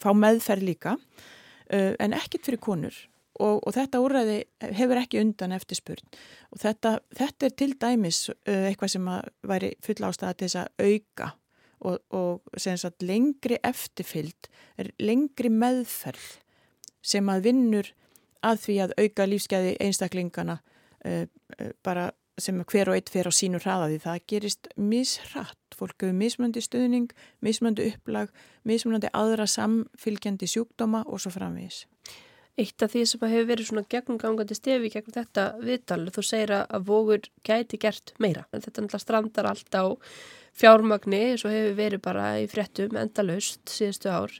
G: fá meðferð líka. Uh, en ekkit fyrir konur. Og, og þetta úræði hefur ekki undan eftir spurn og þetta, þetta er til dæmis uh, eitthvað sem væri full ástæða til þess að auka og, og sagt, lengri eftirfyllt er lengri meðferð sem að vinnur að því að auka lífsgæði einstaklingana uh, uh, bara sem hver og eitt fer á sínu hraðaði. Það gerist misrætt. Fólk hefur mismöndi stuðning, mismöndi upplag, mismöndi aðra samfylgjandi sjúkdóma og svo framvís.
A: Eitt af því sem hefur verið svona gegnumgangandi stefi gegn þetta viðtal, þú segir að vogur gæti gert meira. Þetta náttúrulega strandar allt á fjármagni, svo hefur verið bara í frettum endalaust síðustu ár.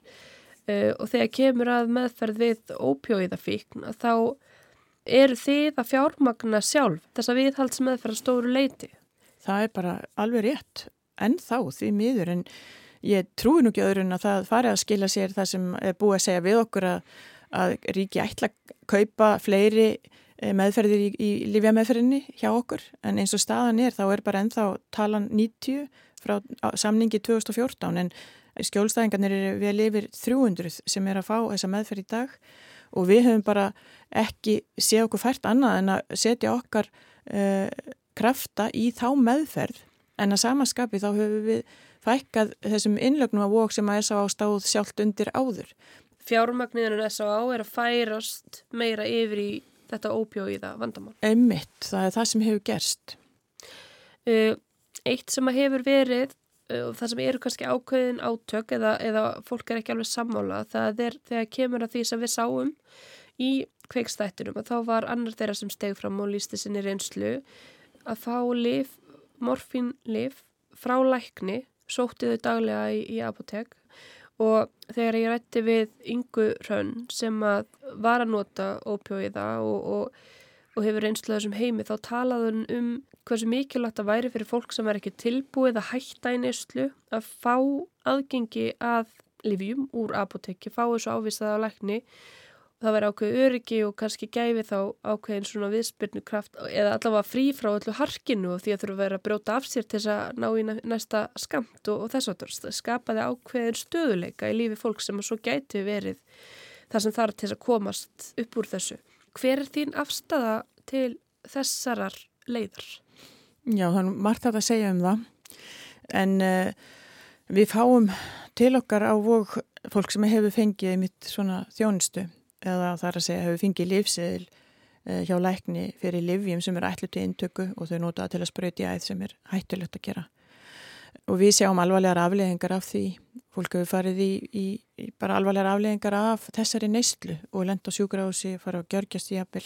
A: Uh, og þegar kemur að meðferð við ópjóiðafíkn þá er þið að fjármagna sjálf þess að viðhalds meðferð stóru leiti.
G: Það er bara alveg rétt en þá því miður en ég trúi nú ekki öðru en að það fari að skila sér það sem er búið að segja við okkur að, að ríki ætla að kaupa fleiri eh, meðferðir í, í livjameðferðinni hjá okkur en eins og staðan er þá er bara ennþá talan 90 frá samningi 2014 en skjólstæðingarnir eru vel yfir 300 sem er að fá þessa meðferð í dag og við höfum bara ekki séð okkur fært annað en að setja okkar uh, krafta í þá meðferð en að samaskapi þá höfum við fækkað þessum innlögnum að vok sem að S.A.A. stáð sjálft undir áður.
A: Fjármagniðinu S.A.A. er að færast meira yfir í þetta ópjóiða vandamál.
G: Emmitt, það er það sem hefur gerst.
A: Uh, eitt sem að hefur verið og það sem eru kannski ákveðin átök eða, eða fólk er ekki alveg sammála það er þegar kemur að því sem við sáum í kveikstættunum og þá var annar þeirra sem steg fram og lísti sinni reynslu að fá lif, morfínlif frá lækni, sótti þau daglega í, í apotek og þegar ég rætti við Ingu Rönn sem að var að nota ópjóiða og, og, og hefur einsluðað sem heimi þá talaðun um hversu mikilvægt að væri fyrir fólk sem er ekki tilbúið að hætta í neyslu að fá aðgengi að livjum úr apotekki, fá þessu ávisaða á lækni það væri ákveð öryggi og kannski gæfi þá ákveðin svona viðspyrnu kraft eða allavega frí frá öllu harkinu og því að þurfa vera að brjóta af sér til þess að ná í næsta skamt og, og þess að það skapaði ákveðin stöðuleika í lífi fólk sem að svo gæti verið það sem þarf til að komast upp úr þessu. Hver er þín afstafa til þessarar leiðar?
G: Já, þannig margt að það segja um það en uh, við fáum til okkar á vok fólk sem hefur fengið mitt svona þjónustu eða þar að segja hefur fengið lífseðil uh, hjá lækni fyrir livjum sem er ætlu til intöku og þau notaða til að spröyti æð sem er hættulegt að gera. Og við sjáum alvarlegar afleðingar af því. Fólk hefur farið í, í, í bara alvarlegar afleðingar af þessari neyslu og lenda á sjúgrási, fara á gjörgjast í appil.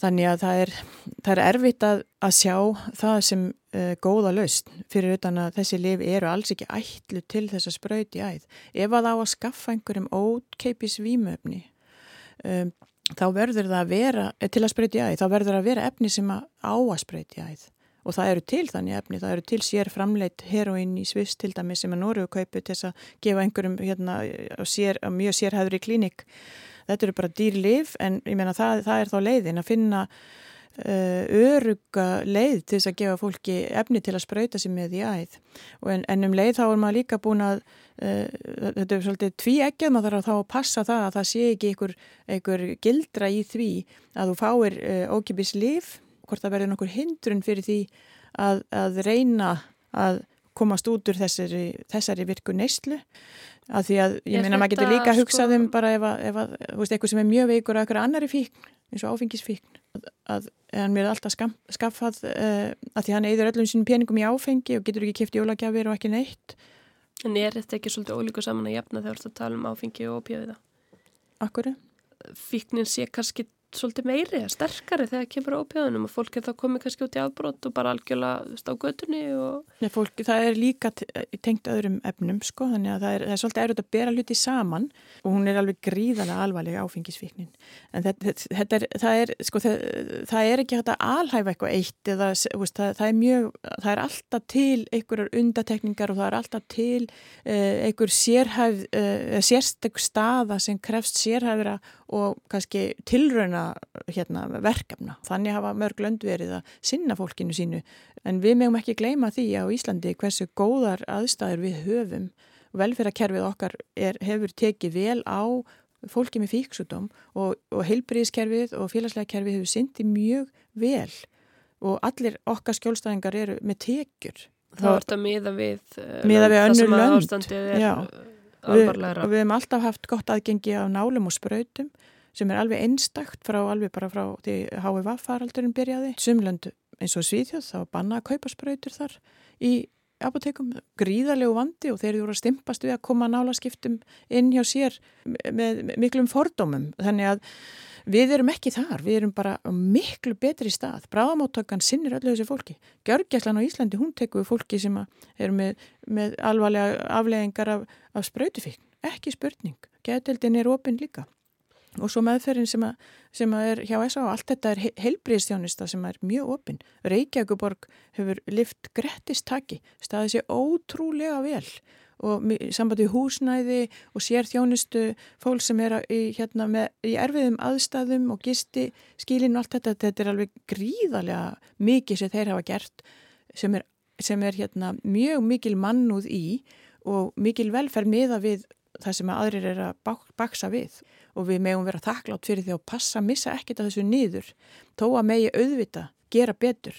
G: Þannig að það er, það er erfitt að, að sjá það sem uh, góða laust fyrir utan að þessi liv eru alls ekki ætlu til þess að spröyti æð. Ef að á að skaffa einhverjum ókeipis vímöfni um, þá verður það að vera, eh, til að spreyti æð, þá verður það að vera efni sem að á að spreyti æð og það eru til þannig efni, það eru til sér framleitt heroinn í Sviss til dæmi sem að Nóru kaupi til þess að gefa einhverjum hérna, sér, mjög sérhæður í klínik. Þetta eru bara dýrlif en ég meina það, það er þá leiðin að finna uh, öruga leið til þess að gefa fólki efni til að spröyta sig með í æð. En, en um leið þá er maður líka búin að uh, þetta er svolítið tví ekkjað maður þarf þá að passa það að það sé ekki einhver, einhver gildra í því að þú fáir uh, ókipis lif hvort það verður nokkur hindrun fyrir því að, að reyna að komast út úr þessari, þessari virku neyslu að því að ég meina maður getur líka að hugsa sko... þeim bara ef að, ef að veist, eitthvað sem er mjög veikur að eitthvað annari fíkn eins og áfengisfíkn að hann mér er alltaf skam, skaffað uh, að því hann eigður öllum sínum peningum í áfengi og getur ekki kæft jólagjafir og ekki neitt
A: En er þetta ekki svolítið ólíku saman að jafna þegar þú ert að tala um áfengi og opjöfiða?
G: Akkur?
A: Fíknin sé kannski svolítið meiri, sterkari þegar kemur á ópjáðunum og fólk er þá komið kannski út í afbrótt og bara algjörlega stá göttunni og...
G: Nei, fólk, það er líka tengt öðrum efnum, sko, þannig að það er, það er svolítið erut að bera hluti saman og hún er alveg gríðalega alvarlega áfengisvíknin en þetta, þetta er, það er, sko, það, það er ekki hægt að alhæfa eitthvað eitt eða, veist, það, það er mjög, það er alltaf til einhverjar undatekningar og það er alltaf til uh, einhver sérhæf, uh, sérstök staða sem krefst sérhæfra og kannski tilrauna hérna, verkefna. Þannig hafa mörg lönd verið að sinna fólkinu sínu en við meðum ekki gleyma því á Íslandi hversu góðar aðstæður við höfum. Velferðarkerfið okkar er, hefur tekið vel á fólki með fíksútum og, og heilbríðiskerfið og félagslega kerfið hefur syndið mjög vel og allir okkar skjólstæðingar eru með tekjur.
A: Þá er þetta miða við,
G: eh, miða við önnur lönd.
A: Já alvarlegra.
G: Við, við hefum alltaf haft gott aðgengi á nálum og spröytum sem er alveg einstakt frá alveg bara frá því HVV faraldurinn byrjaði. Sumlönd eins og Svíðjóð þá banna að kaupa spröytur þar í apotekum, gríðarlegu vandi og þeir eru að stimpast við að koma nálaskiptum inn hjá sér með miklum fordómum. Þannig að Við erum ekki þar, við erum bara miklu betri stað. Bráðamáttökan sinnir öllu þessu fólki. Gjörgjæslan á Íslandi, hún tekur fólki sem er með, með alvarlega afleðingar af, af sprautufíkn. Ekki spurning. Gætildin er opinn líka. Og svo meðferðin sem, að, sem að er hjá S.A. allt þetta er heilbríðstjónista sem er mjög opinn. Reykjavíkuborg hefur lift grettistaki, staðið sér ótrúlega vel og sambandi húsnæði og sér þjónustu fólk sem er í, hérna, með, í erfiðum aðstæðum og gisti skilin og allt þetta, þetta er alveg gríðarlega mikið sem þeir hafa gert sem er, sem er hérna, mjög mikil mannúð í og mikil velferð miða við það sem aðrir er að bak, baksa við og við megum vera þakklátt fyrir því að passa að missa ekkit að þessu nýður þó að megi auðvita gera betur.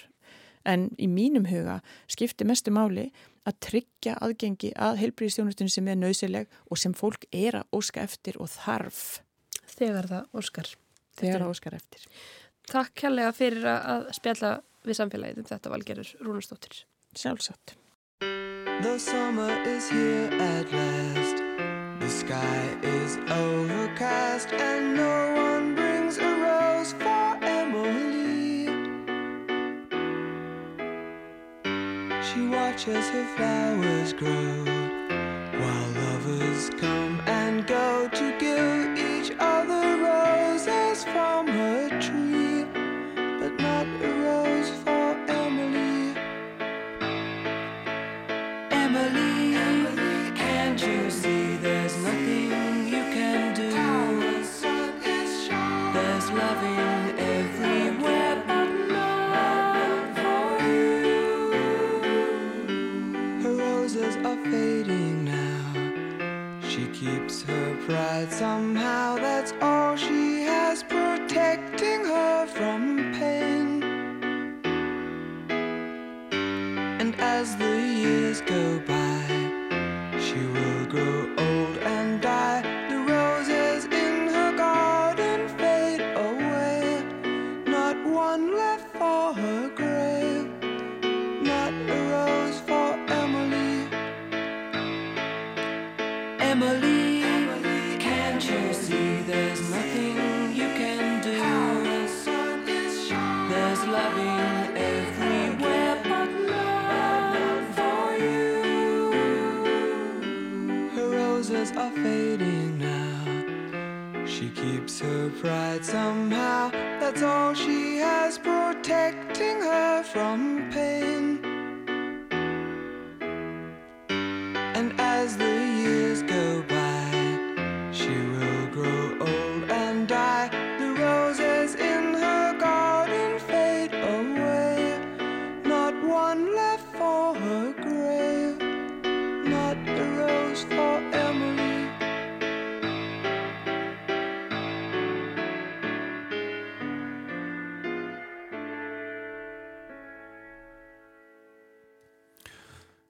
G: En í mínum huga skiptir mestu máli að tryggja aðgengi að heilbríðistjónustunum sem er nöðsileg og sem fólk er að óska eftir og þarf.
A: Þegar það óskar.
G: Þegar það óskar eftir.
A: Takk kærlega fyrir að spjalla við samfélagið um þetta valgerur Rúnastóttir.
G: Sjálfsagt.
H: The summer is here at last. Sky is overcast and no one brings a rose for Emily. She watches her flowers grow while lovers come and go to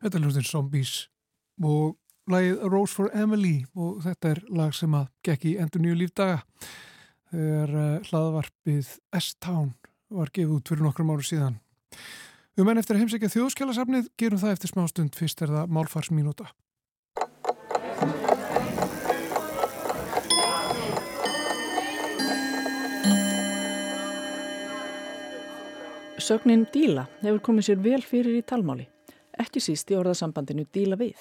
B: Þetta er hljóðin Zombies og lagið Rose for Emily og þetta er lag sem að gekk í endur nýju lífdaga þegar uh, hlaðvarpið S-Town var gefið út fyrir nokkrum áru síðan. Við menn eftir að heimsækja þjóðskjálasafnið gerum það eftir smástund fyrst er það málfarsmínúta.
I: Sögnin díla hefur komið sér vel fyrir í talmáli, ekki síst í orðasambandinu díla við.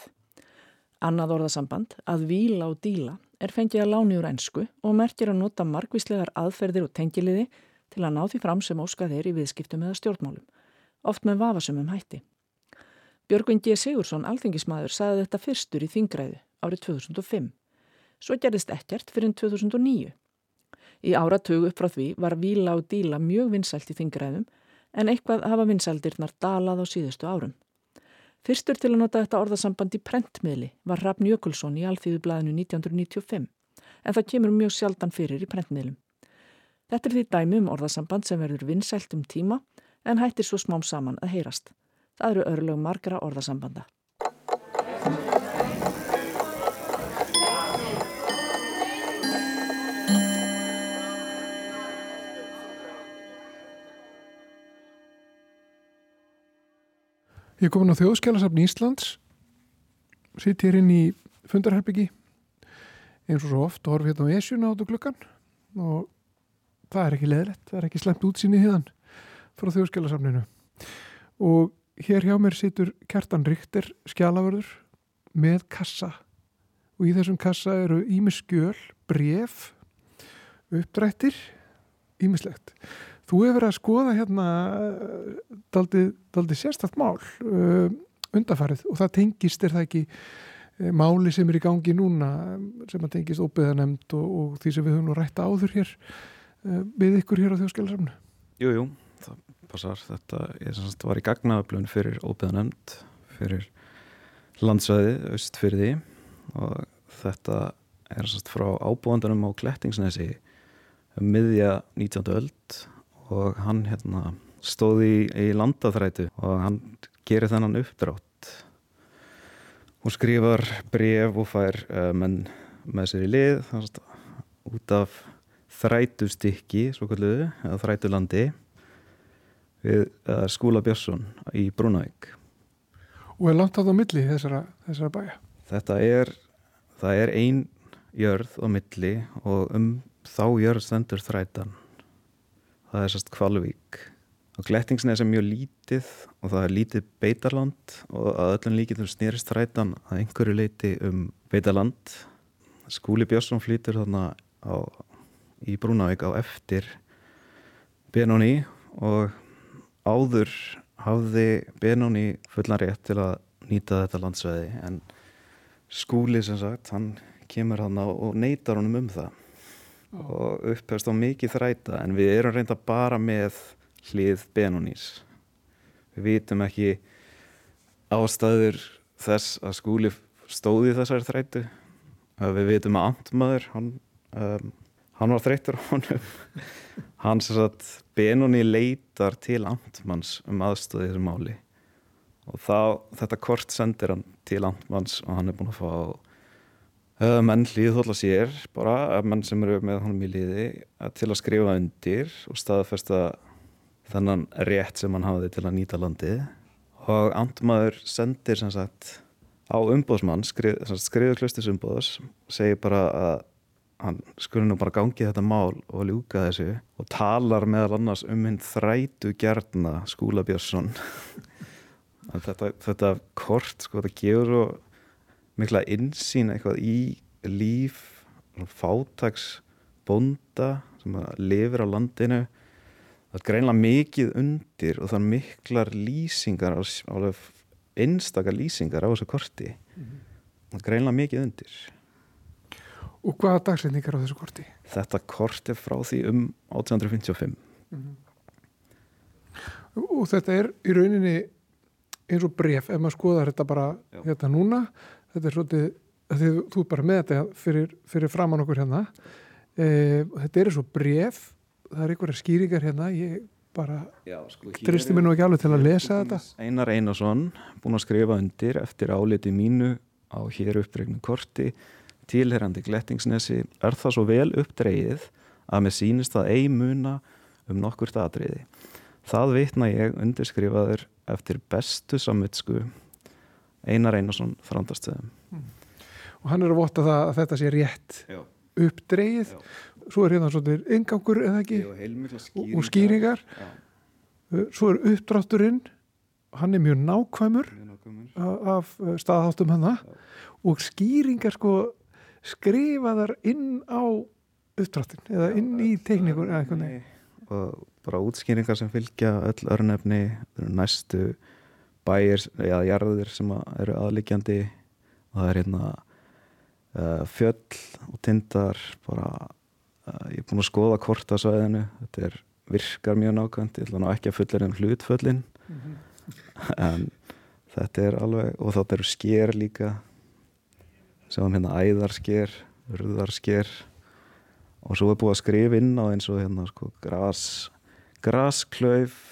I: Annað orðasamband, að víla og díla, er fengið að láni úr ennsku og merkir að nota margvíslegar aðferðir og tengiliði til að ná því fram sem óskað er í viðskiptum eða stjórnmálum, oft með vafasumum hætti. Björgvin G. Sigursson, alþengismadur, saði þetta fyrstur í þingræðu árið 2005. Svo gerðist ekkert fyrir 2009. Í áratögu upp frá því var víla og díla mjög vinsælt í þingræðum en eitthvað hafa vinsældirnar dalað á síðustu árum. Fyrstur til að nota þetta orðasamband í prentmiðli var Rafn Jökulsson í Alþýðublaðinu 1995 en það kemur mjög sjaldan fyrir í prentmiðlum. Þetta er því dæmi um orðasamband sem verður vinsælt um tíma en hættir svo smám saman að heyrast. Það eru örlög margra orðasambanda.
B: Ég er komin á þjóðskjálasafni Íslands sitt hér inn í fundarherbyggi eins og svo oft og horf hérna á esjuna át og glukkan og það er ekki leðilegt, það er ekki slemt útsýni híðan frá þjóðskjálasafninu og hér hjá mér situr Kjartan Ríkter skjálaförður með kassa. Og í þessum kassa eru ímiskjöl, bref uppdrættir ímislegt Þú hefur verið að skoða hérna daldi, daldi sérstatt mál uh, undafarið og það tengist er það ekki uh, máli sem er í gangi núna sem að tengist óbyðanemnd og, og því sem við höfum nú rætta áður hér við ykkur hér á þjóðskjálarsamnu.
D: Jú, jú, það passar. Þetta er sem sagt var í gagnaöflun fyrir óbyðanemnd, fyrir landsvæði, aust fyrir því og þetta er sem sagt frá ábúandanum á Klettingsnesi um miðja 19. öld og hann hérna stóð í, í landaþrætu og hann gerir þennan uppdrátt og skrifar bref og fær uh, menn með sér í lið þannig út af þrætustykki, svo kalluðu, eða þrætulandi við uh, Skúla Björnsson í Brúnavík.
B: Og er langt átt á milli þessara, þessara bæja?
D: Þetta er, það er ein jörð á milli og um þá jörð stendur þrætan. Það er sérst Kvalvík. Og Glettingsnes er mjög lítið og það er lítið beitarland og að öllum líkið þurr snýrist þrætan að einhverju leiti um beitarland. Skúli Björnsson flýtur þarna á, í Brúnavík á eftir Benóni og áður hafði Benóni fullan rétt til að nýta þetta landsveði en skúli sem sagt, hann kemur hann og neytar honum um það. Og upphefst á mikið þræta en við erum reynda bara með hlið Benónís. Við vitum ekki ástæður þess að skúli stóði þessari þrætu. Við vitum að Antmaður hann, um, hann var þreytur á honum. [LAUGHS] Hann sem sagt Benóni leitar til Antmanns um aðstöði þessu máli. Og þá, þetta kort sendir hann til Antmanns og hann er búin að fá menn hlýðhólla sér bara, menn sem eru með honum í liði til að skrifa undir og staðfesta þennan rétt sem hann hafiði til að nýta landið. Og Antmaður sendir sem sagt á umbóðsmann, skrif, skriður klustis umbóðs segir bara að hann skulle nú bara gangi þetta mál og ljúka þessu og talar meðal annars um hinn þrætu gerna Skúla Björnsson. [LAUGHS] Þetta, þetta kort sko, þetta gefur svo mikla insýn eitthvað í líf fátags bonda sem lifir á landinu það er greinlega mikið undir og það er miklar lýsingar alveg einstakar lýsingar á þessu korti mm -hmm. það er greinlega mikið undir
B: Og hvaða dagsetningar á þessu korti?
D: Þetta kort er frá því um 1855 mm -hmm.
B: Og þetta er í rauninni eins og bref, ef maður skoðar þetta bara Já. hérna núna þetta er svolítið, þið, þú er bara með þetta fyrir, fyrir framann okkur hérna. E, þetta er og bref það er einhverja skýringar hérna ég bara sko, tristi mér nú ekki alveg til að lesa þetta.
D: Einar Einarsson búin að skrifa undir eftir áliti mínu á hér uppdregnu korti. Tilherrandi glettingsnesi er það svo vel uppdreið að með sínist að eimuna um nokkurt atriði. Það vitna ég undirskrifaður eftir bestu samvitsku Einar Einarsson frandastöðum. Mm.
B: Og hann er að vota það að þetta sé rétt Já. uppdreið. Já. Svo er hérna svona yngangur eða ekki Já, skýringar. og skýringar. Svo er uppdrátturinn, hann er mjög nákvæmur, mjög nákvæmur. af staðháttum hann og skýringar sko skrifaðar inn á uppdráttin eða inn í teikningur eða eitthvað
D: og bara útskýringar sem fylgja öll örnefni næstu bæir eða jarðir sem eru aðlikjandi og það er hérna uh, fjöll og tindar bara uh, ég er búin að skoða korta svæðinu. Þetta er, virkar mjög nákvæmt. Ég ætla ná ekki að fulla um hlutföllin. Mm -hmm. en þetta er alveg og þetta eru sker líka. Sjáum hérna æðarsker, röðarsker og svo er búið að skrifa inn á eins og hérna sko gras, grasklauf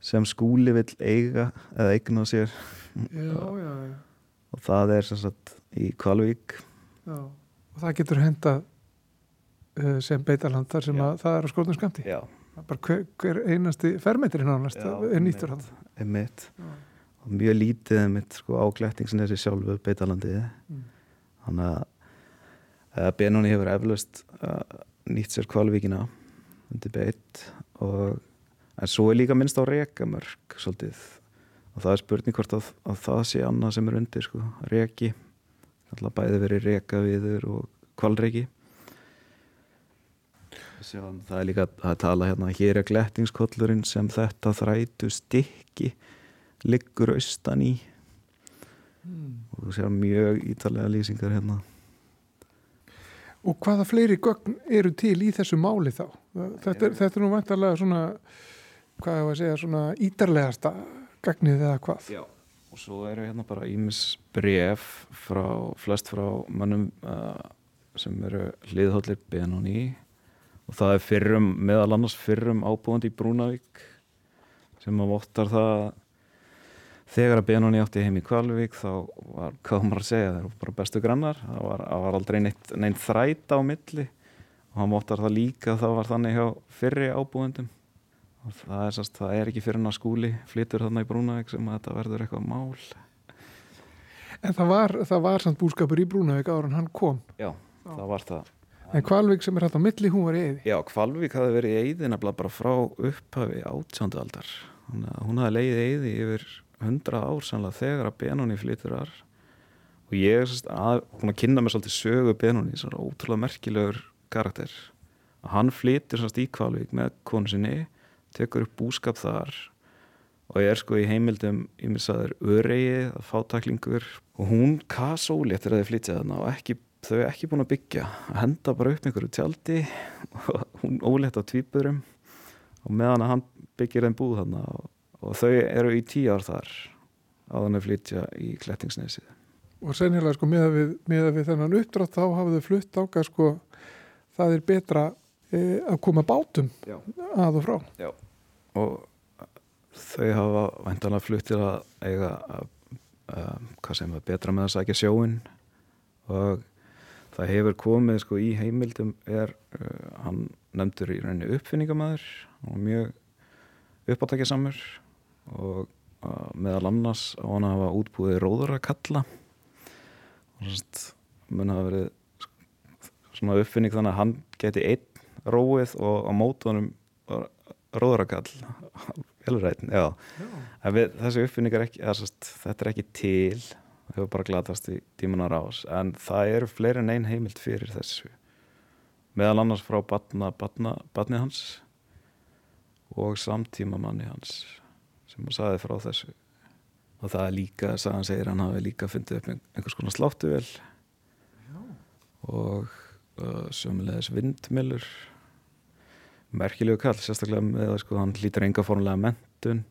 D: sem skúli vill eiga eða eigna sér.
B: Já, já, já.
D: og það er sem sagt í Kvalvík
B: og það getur hendað uh, sem beitaland þar sem að það er á skórnum skamti bara hver, hver einasti fermetri nánast er nýttur hann
D: og mjög lítið mitt sko, áglættingsnesi sjálfu beitalandi mm. þannig að uh, Benóni hefur eflaust uh, nýtt sér kvalvíkina undir beitt og en svo er líka minnst á rekamörk svolítið. Og það er spurning hvort að, að það sé annað sem er undir sko, reki alltaf bæði verið rekaviður og kvalreki það er líka að tala hérna hér er glættingskollurinn sem þetta þrætu stikki liggur austan í. Mm. og þú sér mjög ítalega lýsingar hérna.
B: Og hvaða fleiri gögn eru til í þessu máli þá? Þetta er, þetta er nú vantarlega svona hvað er að segja, svona ítarlegasta gagnið eða hvað?
D: Já, og svo eru hérna bara ímis bref frá, flest frá mannum uh, sem eru hliðhóllir Benóni og það er fyrrum, meðal annars fyrrum ábúandi í Brúnavík sem að vottar það þegar að Benóni átti heim í Kvalvík þá var, hvað maður að segja, það eru bara bestu grannar. Það var, var aldrei neitt, neitt þræta á milli. Og hann vottar það líka það var þannig hjá fyrri ábúandum og það er, sast, það er ekki fyrir hann að skúli flytur þarna í Brúnavík sem að þetta verður eitthvað mál
B: En það var, það var samt búskapur í Brúnavík ára en hann kom.
D: Já, það var það
B: En Kvalvík sem er hægt á milli, hún var í eði.
D: Já, Kvalvík hafði verið í eyði nefnilega bara frá upphafi átjándu aldar. Hún, hún hafði leiðið eyði yfir hundra ár sannlega þegar að Benóni flytur þar. Og ég er sérst að, kynna mér svolítið sögu Benóni, svona ótrúlega merkilegur karakter. Og hann flytur sérst í Kvalvík með konu sinni, tekur upp búskap þar og ég er sko í heimildum, ég mér saður, öreigið, fátaklingur og hún kasóli eftir að þið flytja þarna og ekki þau er ekki búin að byggja að henda bara upp einhverju tjaldi og [LAUGHS] hún ólétt á tvíburum og meðan að hann byggir þeim búð þarna og, og þau eru í tíu ár þar að hann er flytja í Klettingsnesið.
B: Og sennilega sko með að við, að við þennan uppdrátt þá hafa þau flutt ákað sko það er betra að koma bátum
D: Já.
B: að og frá.
D: Já. og þau hafa væntanlega flutt til að eiga að, að, hvað sem er betra með að sækja sjóin og það hefur komið sko í heimildum er uh, hann nefndur í rauninni uppfinningamæður og mjög uppátækja samur og uh, meðal annars á hann að hafa útbúið róður að kalla og svona mun hafa verið svona uppfinning þannig að hann geti einn róið og á mótunum róðurakall velrætin, já, já. Við, þessi uppfinning er ekki sast, þetta er ekki til það hefur bara glatast í tímanar ás en það eru fleiri en ein heimild fyrir þessu. Meðal annars frá batna, batna, batni hans og samtíma manni hans sem hann saði frá þessu. Og það er líka, sagðan segir hann hafi líka fundið upp einhvers konar sláttuvel og uh, sömulegis vindmilur merkilegu kall, sérstaklega með að sko, hann lítur enga formulega mentun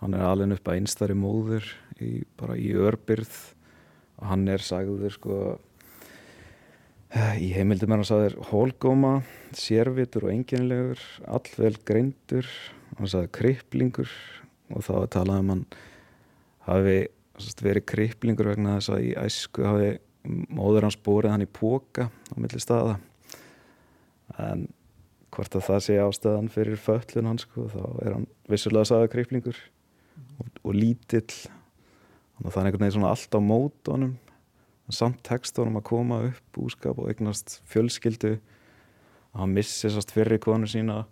D: hann er alveg upp að einstari móður í, bara í örbyrð og hann er sagður sko í heimildum er hann sagður hólgóma, sérvitur og enginlegur, allvel greindur hann sagði kripplingur og þá talaði um hann hafi verið kripplingur vegna þess að í æsku hafi móður hans borið hann í póka á milli staða. En hvort að það sé ástöðan fyrir föllun hans sko, þá er hann vissulega sagða kripplingur og, og lítill. Þannig að það er einhvern veginn svona allt á mót honum. Samt text honum að koma upp búskap og eignast fjölskyldu. Að hann missi sérst fyrir konu sína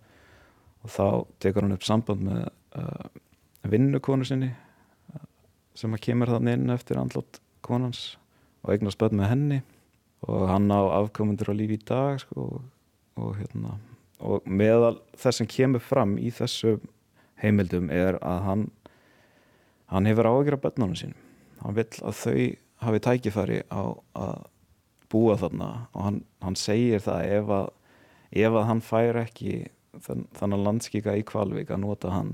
D: og þá tekur hann upp samband með uh, vinnukonu sinni uh, sem að kemur þannig inn eftir andlót konans og eignast börn með henni. Og hann á afkomundur á lífi í dag sko, og, og hérna og meðal þess sem kemur fram í þessu heimildum er að hann hann hefur áhyggjur af börnunum sínum. Hann vil að þau hafi tækifæri á að búa þarna. Og hann, hann segir það ef að, ef að hann fær ekki þann, þannig landskika í Kvalvík að nota hann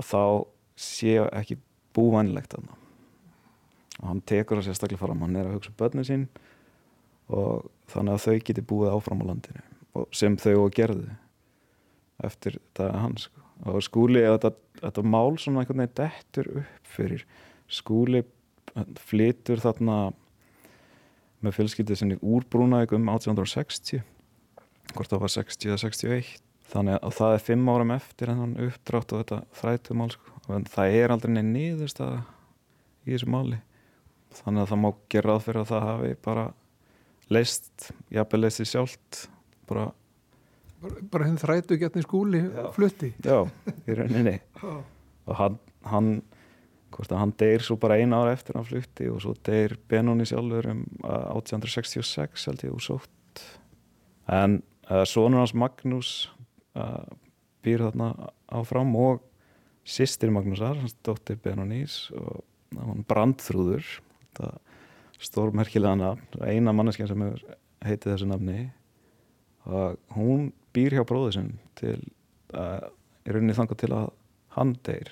D: þá sé ekki búvænlegt þarna. Og hann tekur það sérstaklega fram hann er að hugsa um börnum sín og þannig að þau geti búið áfram á landinu sem þau og gerðu eftir það hans sko. og skúli, þetta, þetta mál svona einhvern veginn dettur upp fyrir skúli flytur þarna með fjölskyldið sinni úr Brúnavík um 1860 hvort það var 60 eða 61 þannig að það er fimm áram eftir en hann uppdrátt og þetta þrætumál sko. en það er aldrei neinn nýðust í þessu máli þannig að það má gera ráð fyrir að það hafi bara leist, jafnveg leist sér sjálft bara
B: bara, henn þrætu getni skúli já. flutti.
D: Já, í rauninni. [LAUGHS] Og hann, hann hvort að hann deyr svo bara eina ára eftir hann flutti og svo deyr Benóni sjálfur um 1866 held ég úr sótt. En uh, sonur hans Magnús uh, býr þarna áfram og sýstir Magnúsar, hans dóttir Benónís og hann brandþrúður. Stórmerkilega nafn eina manneskinn sem heitið þessu nafni og hún býr hjá bróðu sem til að er rauninni þangað til að hann deyr.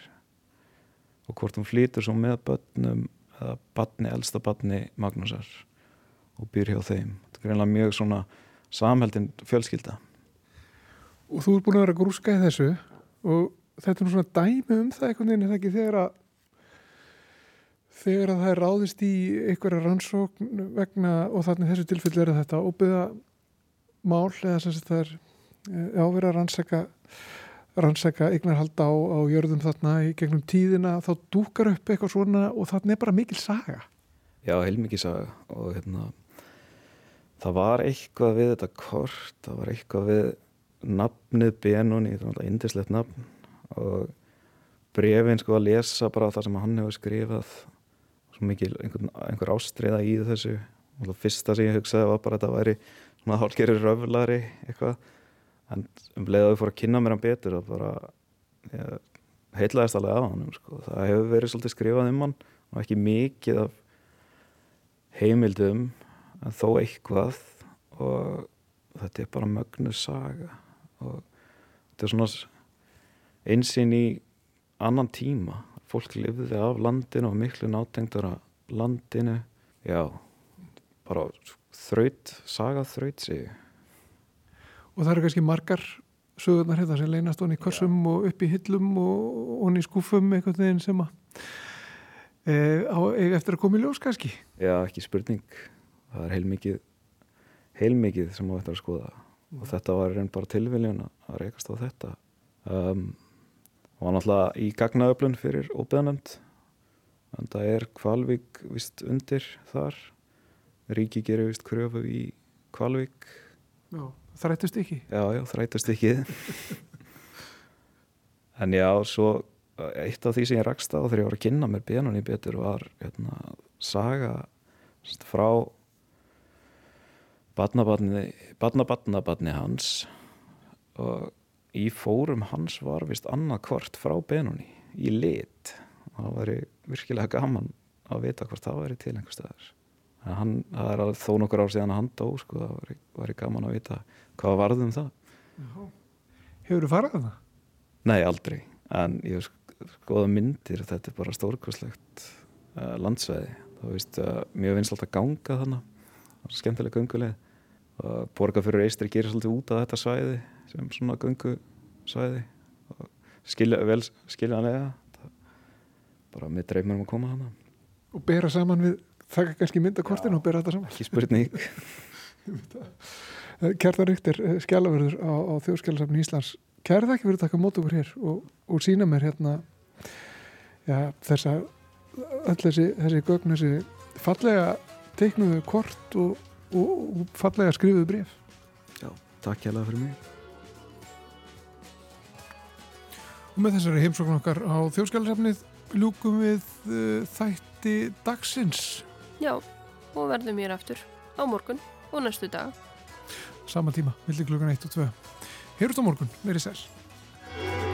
D: Og hvort hún flýtur svo með börnum eða batni, elsta batni Magnúsar og býr hjá þeim. Þetta er greinlega mjög svona samheldin fjölskylda.
B: Og þú ert búin að vera grúska í þessu og þetta er svona dæmi um það einhvern veginn er það ekki þegar að þegar að það er ráðist í einhverja rannsókn vegna og þannig þessu tilfelli er þetta óbyða mál eða sem það er eh, áverið að rannsaka rannsaka eignarhald á, á jörðum þarna í gegnum tíðina þá dúkar upp eitthvað svona og þarna er bara mikil saga.
D: Já, heilmikið saga og hérna það var eitthvað við þetta kort það var eitthvað við nafnið Benoni, það var alltaf indislegt nafn og brefin sko að lesa bara það sem hann hefur skrifað svo mikil einhver, einhver ástriða í þessu. Og það fyrsta sem ég hugsaði var bara að þetta væri svona hálfgerður röflari eitthvað. En um leið að við fórum að kynna mér hann betur og bara ég, heitlaðist alveg af hann sko. það hefur verið svolítið skrifað um hann og ekki mikið af heimildum en þó eitthvað. Og þetta er bara mögnu saga. Og þetta er svona einsinn í annan tíma. Fólk lifði af landinu og miklu nátengdara landinu. Já, bara þraut, saga þraut sig
B: og það eru kannski margar sögurnar hérna sem leynast honni í korsum Já. og upp í hillum og honni í skúfum einhvern veginn sem að e, á, eftir að koma í ljós kannski.
D: Já, ekki spurning. Það er heilmikið heilmikið sem á þetta að skoða. Mm. og þetta var reyn bara tilviljun að reykast á þetta. Um, og náttúrulega í gagnaöflun fyrir óbeðanönd en það er Kvalvík vist undir þar Ríki gerir vist kröfu í Kvalvík
B: Já Þrættust ekki?
D: Já, já, þrættust ekki. [LAUGHS] en já, svo eitt af því sem ég rakst á þegar ég var að kynna mér benunni betur var hérna, saga frá badnabatnabatni hans og í fórum hans var vist annað hvort frá benunni í lit og það var virkilega gaman að vita hvort það væri til einhver staðar. Hann, það er þó nokkur ár síðan að hann dó sko, það var, var gaman að vita hvað varðum það.
B: Hefur þú farað það?
D: Nei, aldrei, en ég hef skoða myndir, þetta er bara stórkoslegt uh, landsveði þá veist, uh, mjög vinslátt að ganga þannig skemmtilega gunguleg og borga fyrir eistri gerir svolítið út af þetta svæði sem svona gungusvæði og skilja vel skiljanlega bara með dreifmennum að koma hana
B: og bera saman við þakka kannski myndakortin og bera þetta saman.
D: Ekki spurning. [LAUGHS]
B: Kjartan Ríkter, eh, skjálafurður á, á þjóðskjálasafni Íslands. Kærða ekki verið að taka mót okkur hér og, og sína mér hérna ja, þessa öll þessi, þessi gögn, þessi fallega teiknuðu kort og, og, og fallega skrifuðu bref
D: Já, takk hjá það fyrir mig.
B: Og með þessari heimsókn okkar á þjóðskjálasafnið ljúkum við uh, þætti dagsins
A: Já, og verðum hér aftur á morgun og næstu dag
B: sama tíma, vildi klukkan 1 og 2 Heyrust á morgun, verið sæl